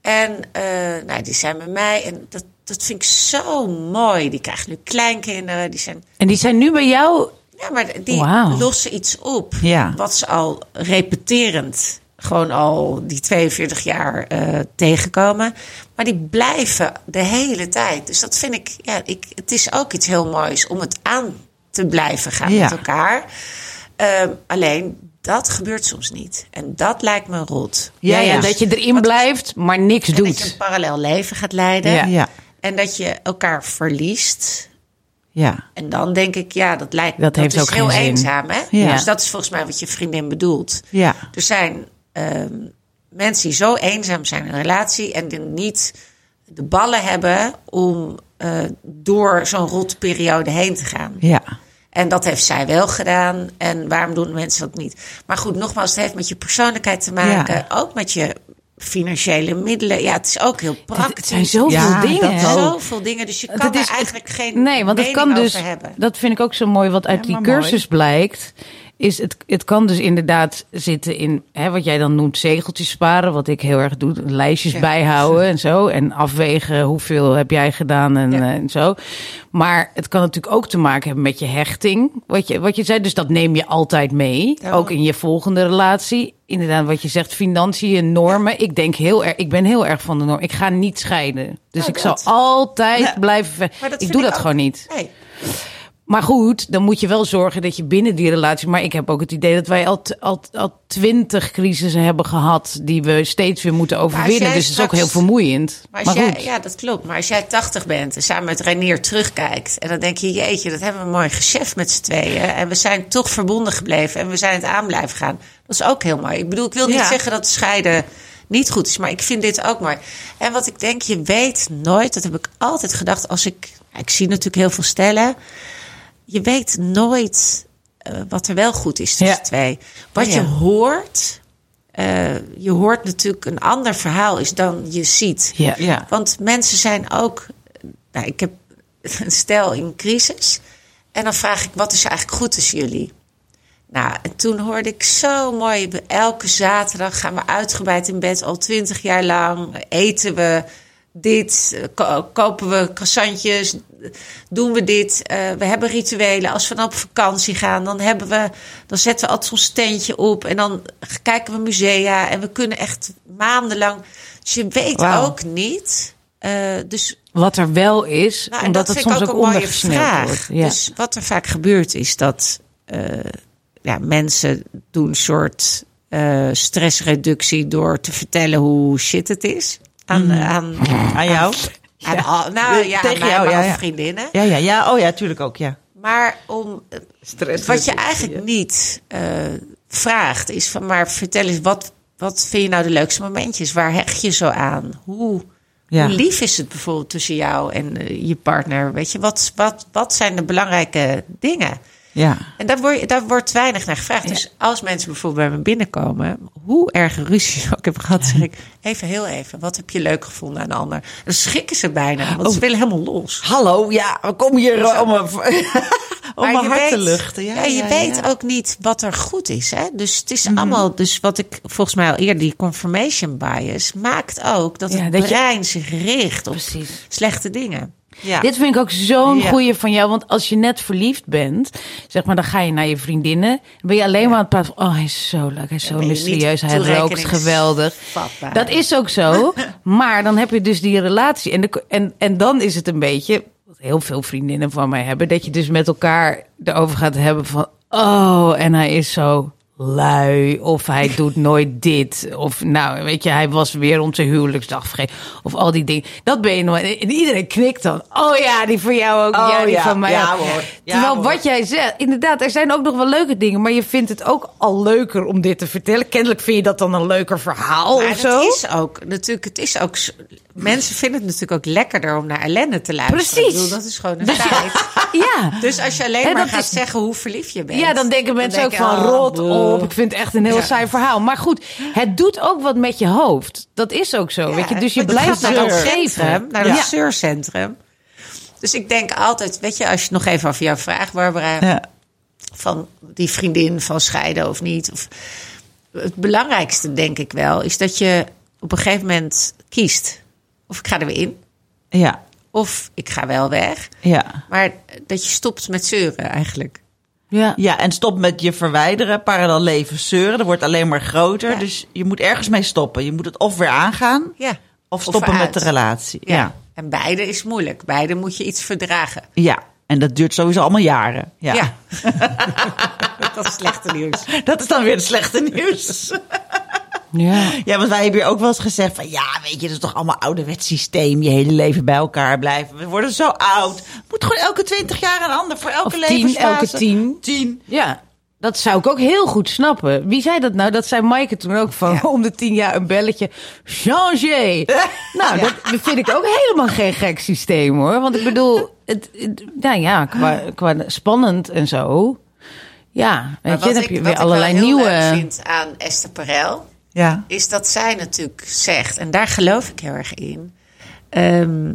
En uh, nou, die zijn met mij. En dat, dat vind ik zo mooi. Die krijgen nu kleinkinderen. Die zijn, En die zijn nu bij jou. ja, maar die lossen iets op. Ja. Wat ze al repeterend gewoon al die 42 jaar uh, tegenkomen. Maar die blijven de hele tijd. Dus dat vind ik, ja, ik, het is ook iets heel moois om het aan te blijven gaan Ja. met elkaar. Uh, alleen dat gebeurt soms niet. En dat lijkt me rot. Ja, ja, ja. dat je erin blijft, maar niks En dat je doet. een parallel leven gaat leiden. Ja. Ja. En dat je elkaar verliest. Ja. En dan denk ik, ja, dat lijkt Dat heeft is ook heel eenzaam. Hè? Ja. Dus dat is volgens mij wat je vriendin bedoelt. Ja. Er zijn ehm, mensen die zo eenzaam zijn in een relatie en die niet de ballen hebben om eh, door zo'n rotperiode heen te gaan. Ja. En dat heeft zij wel gedaan. En waarom doen mensen dat niet? Maar goed, nogmaals, het heeft met je persoonlijkheid te maken. Ja. Ook met je financiële middelen. Ja, het is ook heel praktisch. Het zijn zoveel Ja, dingen. Zoveel dingen, dus je kan Dat er is- eigenlijk geen Nee, want het kan dus. over hebben. Dat vind ik ook zo mooi. Wat uit Ja, die mooi. cursus blijkt. Is het, het kan dus inderdaad zitten in hè, wat jij dan noemt zegeltjes sparen. Wat ik heel erg doe. Lijstjes Ja. bijhouden <laughs> en zo. En afwegen hoeveel heb jij gedaan en, Ja. eh, en zo. Maar het kan natuurlijk ook te maken hebben met je hechting. Wat je, wat je zei. Dus dat neem je altijd mee. Ook in je volgende relatie. Inderdaad, wat je zegt, financiën, normen. Ik denk heel erg, ik ben heel erg van de norm. Ik ga niet scheiden. Dus Nou, ik zal altijd blijven. Ik doe dat ook. gewoon niet. Nee. Maar goed, dan moet je wel zorgen dat je binnen die relatie. Maar ik heb ook het idee dat wij al, al, al twintig crisissen hebben gehad. die we steeds weer moeten overwinnen. Dus het is ook heel vermoeiend. Maar Maar, als jij, goed. ja, dat klopt. Maar als jij 80 bent en samen met Reinier terugkijkt. en dan denk je, jeetje, dat hebben we mooi gescheft met z'n tweeën. En we zijn toch verbonden gebleven en we zijn het aan blijven gaan. Dat is ook heel mooi. Ik bedoel, ik wil niet Ja. zeggen dat scheiden niet goed is, maar ik vind dit ook mooi. En wat ik denk, je weet nooit, dat heb ik altijd gedacht als ik. Ik zie natuurlijk heel veel stellen. Je weet nooit eh, wat er wel goed is tussen Ja. twee. Wat Ja. je hoort. eh, je hoort natuurlijk een ander verhaal is dan je ziet. Ja. Ja. Want mensen zijn ook. Nou, ik heb <laughs> een stel in crisis. En dan vraag ik: wat is eigenlijk goed tussen jullie? Nou, en toen hoorde ik zo mooi. Elke zaterdag gaan we uitgebreid in bed, al twintig jaar lang. Eten we dit, eh, ko- kopen we croissantjes, doen we dit. eh, we hebben rituelen. Als we dan op vakantie gaan, dan, hebben we, dan zetten we altijd zo'n steentje op. En dan kijken we musea. En we kunnen echt maandenlang. Dus je weet ook niet. eh, dus Wat er wel is, nou, en omdat dat het soms ik ook, een mooie vraag. wordt. Ja. Dus wat er vaak gebeurt is dat ja, mensen doen een soort stressreductie door te vertellen hoe shit het is. Aan, aan, Aan jou? <laughs> aan al- nou ja, Tegen aan mij, jou, ja, ja. vriendinnen. Ja, ja, ja. Oh ja, tuurlijk ook, ja. Maar om, wat je eigenlijk niet eh, vraagt is van, maar vertel eens, wat, wat vind je nou de leukste momentjes? Waar hecht je zo aan? Hoe, Ja. hoe lief is het bijvoorbeeld tussen jou en eh, je partner? Weet je, wat, wat, wat zijn de belangrijke dingen? Ja. En daar, word, daar wordt weinig naar gevraagd. Dus als mensen bijvoorbeeld bij me binnenkomen, hoe erg ruzie ik heb gehad, zeg ik even heel even, wat heb je leuk gevonden aan de ander? Dan schrikken ze bijna, want ze willen helemaal los. Hallo, ja, we komen hier eh, om een, <laughs> om Maar mijn hart te luchten. Ja, Ja, je weet. Mhm. ook niet wat er goed is. Hè? Dus het is allemaal, dus wat ik volgens mij al eerder, die confirmation bias, maakt ook dat het dat je- brein zich richt op Precies. slechte dingen. Ja. Dit vind ik ook zo'n Ja. goeie van jou. Want als je net verliefd bent, zeg maar, dan ga je naar je vriendinnen. Dan ben je alleen maar aan het praten van, oh, hij is zo leuk, hij is zo mysterieus, hij rookt geweldig. Dat is ook zo. <laughs> maar dan heb je dus die relatie. En, de, en, en dan is het een beetje, wat heel veel vriendinnen van mij hebben, dat je dus met elkaar erover gaat hebben van, oh, en hij is zo lui of hij <laughs> doet nooit dit of nou weet je hij was weer onze huwelijksdag vergeten of al die dingen dat ben je nog en iedereen knikt dan oh ja die van jou ook Oh, ja die ja. van mij Ja, hoor. Terwijl wat jij zegt inderdaad er zijn ook nog wel leuke dingen maar je vindt het ook al leuker om dit te vertellen kennelijk vind je dat dan een leuker verhaal Maar of zo het is ook, natuurlijk, het is ook, mensen vinden het natuurlijk ook lekkerder om naar ellende te luisteren. Precies. Ik bedoel, dat is gewoon een feit. <laughs> ja Dus als je alleen En maar gaat is- zeggen hoe verliefd je bent. Ja, dan denken mensen ook denken, van oh, rot boe. op. Ik vind het echt een heel Ja. saai verhaal. Maar goed, het doet ook wat met je hoofd. Dat is ook zo. Ja, weet je? Dus je blijft naar het dat centrum, geven. naar dat Ja. zeurcentrum. Dus ik denk altijd, weet je, als je nog even over jou vraagt, Barbara, Ja. van die vriendin van scheiden of niet. Of, het belangrijkste, denk ik wel, is dat je op een gegeven moment kiest. Of ik ga er weer in, Ja. of ik ga wel weg. Ja. Maar dat je stopt met zeuren eigenlijk. Ja. ja, en stop met je verwijderen, parallel leven zeuren. Dat wordt alleen maar groter. Ja. Dus je moet ergens mee stoppen. Je moet het of weer aangaan, Ja. of stoppen met de relatie. Ja. Ja. En beide is moeilijk. Beide moet je iets verdragen. ja. En dat duurt sowieso allemaal jaren. Ja. Ja. <laughs> dat is slechte nieuws. <laughs> Dat is dan weer het slechte nieuws. <laughs> Ja. Ja, want wij hebben hier ook wel eens gezegd van... ja, weet je, dat is toch allemaal ouderwets systeem. Je hele leven bij elkaar blijven. We worden zo oud. Moet gewoon elke twintig jaar een ander voor elke tien, levensfase. elke tien. Tien. Ja. Dat zou ik ook heel goed snappen. Wie zei dat nou? Dat zei Maaike toen ook van <laughs> om de tien jaar een belletje. Changer. <laughs> Nou, dat vind ik ook helemaal geen gek systeem hoor. Want ik bedoel, het, het- nou ja, qua, qua spannend en zo. Ja, weet je, dan heb je weer allerlei ik wel heel nieuwe. leuk vind aan Esther Perel... Ja. is dat zij natuurlijk zegt, en daar geloof ik heel erg in, ehm,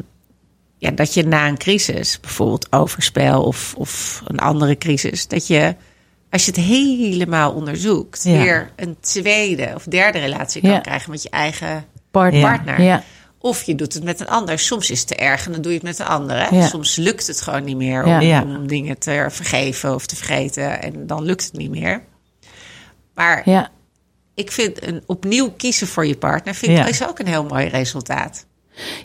ja, dat je na een crisis, bijvoorbeeld overspel of, of een andere crisis, dat je, als je het helemaal onderzoekt, Ja. weer een tweede of derde relatie kan Ja. krijgen met je eigen partner. partner. Ja. Of je doet het met een ander. Soms is het te erg en dan doe je het met een ander. Hè? Ja. Soms lukt het gewoon niet meer om, om dingen te vergeven of te vergeten. En dan lukt het niet meer. Maar ja. Ik vind een opnieuw kiezen voor je partner vind Ja. is ook een heel mooi resultaat.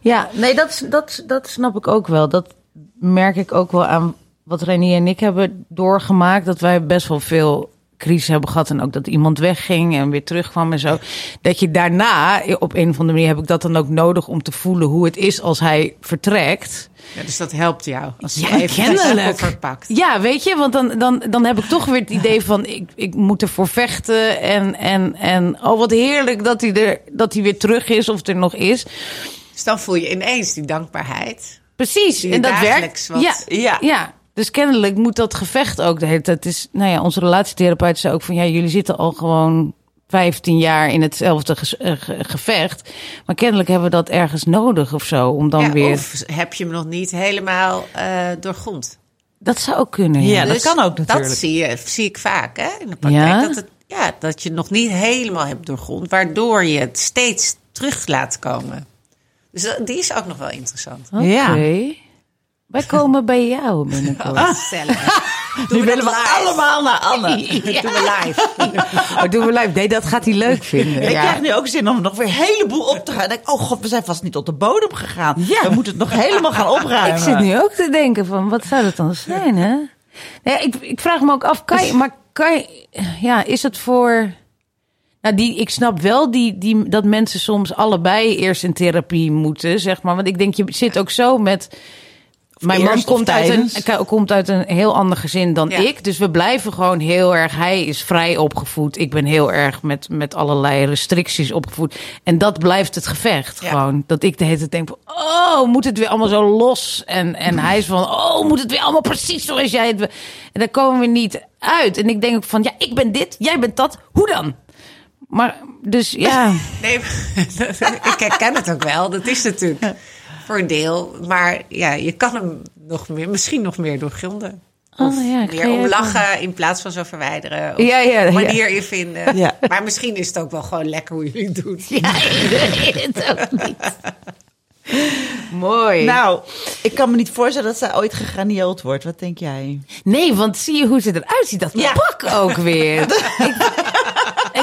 Ja, nee, dat, dat, dat snap ik ook wel. Dat merk ik ook wel aan wat Renier en ik hebben doorgemaakt, dat wij best wel veel crisis hebben gehad en ook dat iemand wegging en weer terugkwam en zo. Dat je daarna, op een of andere manier heb ik dat dan ook nodig om te voelen hoe het is als hij vertrekt. Ja, dus dat helpt jou. Als je Ja, even kennelijk. verpakt. Ja, weet je, want dan, dan, dan heb ik toch weer het idee van ik, ik moet ervoor vechten. En, en, en oh, wat heerlijk dat hij, er, dat hij weer terug is of er nog is. Dus dan voel je ineens die dankbaarheid. Precies, en dat werkt. wat- Ja, Ja. ja. Dus kennelijk moet dat gevecht ook de hele tijd. Het is, nou ja, onze relatietherapeut zei ook van ja, jullie zitten al gewoon 15 jaar in hetzelfde eh, ge- gevecht. Maar kennelijk hebben we dat ergens nodig of zo. Om dan Ja, weer. Of heb je hem nog niet helemaal eh doorgrond. Dat zou ook kunnen. Ja, Ja. dat kan ook natuurlijk. Dus Dat zie, je, zie ik vaak hè, in de praktijk. Ja? Dat, het, ja, dat je nog niet helemaal hebt doorgrond. Waardoor je het steeds terug laat komen. Dus dat- die is ook nog wel interessant. Oké. Ja. Wij komen bij jou binnenkort. Gezellig. Nu we willen we live. allemaal naar Anne. <laughs> Doen we live. Oh, doen we live? Nee, dat gaat hij leuk vinden. Ik Ja. krijg nu ook zin om nog weer een heleboel op te gaan. Ik denk, oh god, we zijn vast niet tot de bodem gegaan. Ja. We moeten het nog helemaal gaan opruimen. Ik zit nu ook te denken van, wat zou dat dan zijn, hè? Nee, ik, ik vraag me ook af, kan je, maar kan je, ja, is het voor... Nou, die, ik snap wel die, die, dat mensen soms allebei eerst in therapie moeten, zeg maar. Want ik denk, je zit ook zo met... Mijn man komt uit, een, komt uit een heel ander gezin dan Ja. ik. Dus we blijven gewoon heel erg... Hij is vrij opgevoed. Ik ben heel erg met, met allerlei restricties opgevoed. En dat blijft het gevecht. Ja. Gewoon dat ik de hele tijd denk van... Oh, moet het weer allemaal zo los? En, en hij is van... Oh, moet het weer allemaal precies zoals jij het... wil? En daar komen we niet uit. En ik denk ook van... Ja, ik ben dit, jij bent dat. Hoe dan? Maar dus ja... <laughs> Nee, <laughs> ik herken het ook wel. Dat is natuurlijk voor een deel. Maar ja, je kan hem nog meer, misschien nog meer doorgronden. Oh, Of ja, meer om lachen in plaats van zo verwijderen. Of Ja, ja, manier in vinden. Ja. Maar misschien is het ook wel gewoon lekker hoe jullie het doen. Ja, ik weet het ook niet. <laughs> Mooi. Nou, ik kan me niet voorstellen dat zij ooit gegraniold wordt. Wat denk jij? Nee, want zie je hoe ze eruit ziet? Dat Ja. pak ook weer. <laughs>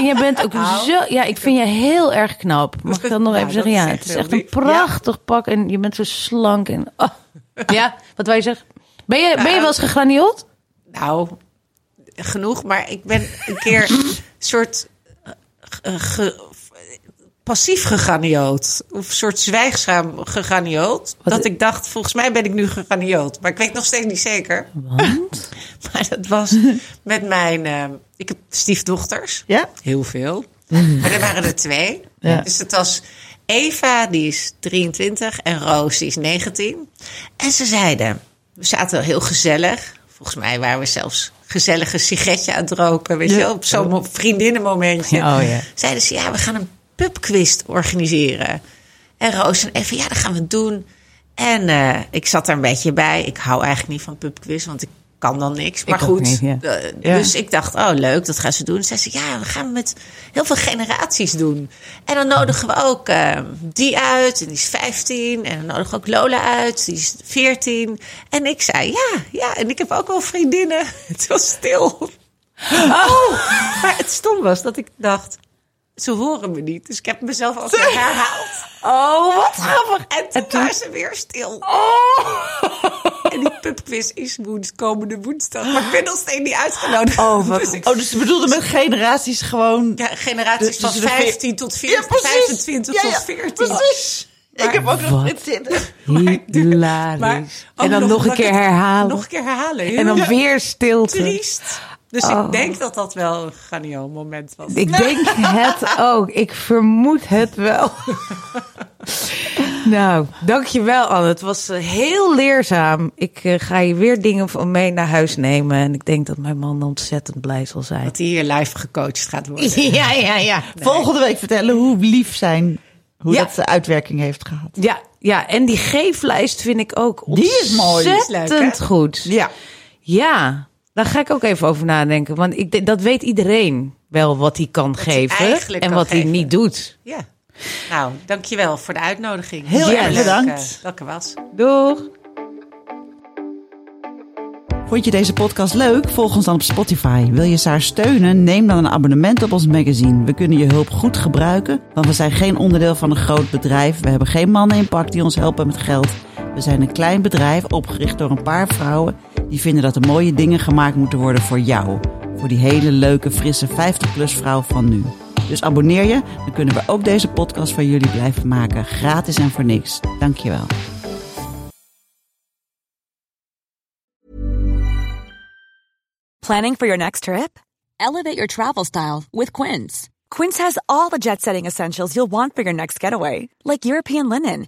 En je bent ook Nou. zo... Ja, ik vind je heel erg knap. Mag ik dat nog <laughs> Nou, even zeggen? dat Ja, het is echt een lief. prachtig pak. En je bent zo slank. En, oh. Ja, wat wij zeggen. Ben je, ben je Nou. wel eens gegraniold? Nou, genoeg. Maar ik ben een keer <laughs> een soort eh, ge- passief geganioot. Of een soort zwijgzaam geganioot. Dat ik dacht, volgens mij ben ik nu geganioot. Maar ik weet nog steeds niet zeker. Want? <laughs> Maar dat was met mijn... eh, ik heb stiefdochters. Ja? Heel veel. Maar er waren er twee. Ja. Dus het was Eva, die is 23. En Roos, die is 19. En ze zeiden... We zaten heel gezellig. Volgens mij waren we zelfs gezellige sigaretje aan het roken. Weet je wel, op zo'n mo- vriendinnenmomentje. Oh, ja. Zeiden ze, ja, we gaan een pubquiz organiseren. En Roos en Eva, ja, dat gaan we doen. En eh, ik zat er een beetje bij. Ik hou eigenlijk niet van pubquiz, want ik kan dan niks. Maar goed, niet, ja. eh, Ja. dus ik dacht, oh leuk, dat gaan ze doen. Zei ze, ja, we gaan met heel veel generaties doen. En dan nodigen we ook eh, die uit, en die is 15. En dan nodigen we ook Lola uit, die is 14. En ik zei, ja, ja, en ik heb ook wel vriendinnen. <laughs> Het was stil. Oh, maar het stom was dat ik dacht, ze horen me niet. Dus ik heb mezelf als herhaald. Oh, wat <laughs> grappig. En toen waren ze weer stil. En die pubquiz is woens, komende woensdag. Maar ik ben nog steeds niet uitgenodigd. Oh, wat- Dus ik- Oh, dus ze bedoelde met generaties gewoon... ja, generaties Dus van tussen de veer- 15 tot 40, Ja, precies. 25 Ja, tot ja, 14. Precies. ik heb ook nog dit zitten. <laughs> Hilarisch. Maar en dan nog, een keer herhalen. Nog een keer herhalen. en dan weer stilte. triest. Dus Oh. ik denk dat dat wel een graniool moment was. Ik denk het <laughs> ook. Ik vermoed het wel. nou, dankjewel Anne. Het was eh, heel leerzaam. Ik eh, ga je weer dingen van mee naar huis nemen. En ik denk dat mijn man ontzettend blij zal zijn. Dat hij hier live gecoacht gaat worden. <laughs> Ja, ja, ja. Volgende week vertellen hoe lief zijn... Hoe Ja. dat de uitwerking heeft gehad. Ja, ja, en die geeflijst vind ik ook Die is mooi. Die is leuk, ontzettend goed. Ja. Ja, daar ga ik ook even over nadenken. Want ik, denk- dat weet iedereen wel wat hij kan geven. En kan wat hij niet doet. Ja. Nou, dankjewel voor de uitnodiging. Heel erg leuk, bedankt. dat ik er was. Doeg! Vond je deze podcast leuk? Volg ons dan op Spotify. Wil je Saar steunen? Neem dan een abonnement op ons magazine. We kunnen je hulp goed gebruiken, want we zijn geen onderdeel van een groot bedrijf. We hebben geen mannen in pak die ons helpen met geld. We zijn een klein bedrijf opgericht door een paar vrouwen Die vinden dat er mooie dingen gemaakt moeten worden voor jou. Voor die hele leuke, frisse 50-plus vrouw van nu. Dus abonneer je, dan kunnen we ook deze podcast van jullie blijven maken. Gratis en voor niks. Dankjewel. Planning for your next trip? Elevate your travel style with Quince. Quince has all the jet setting essentials you'll want for your next getaway, like European linen,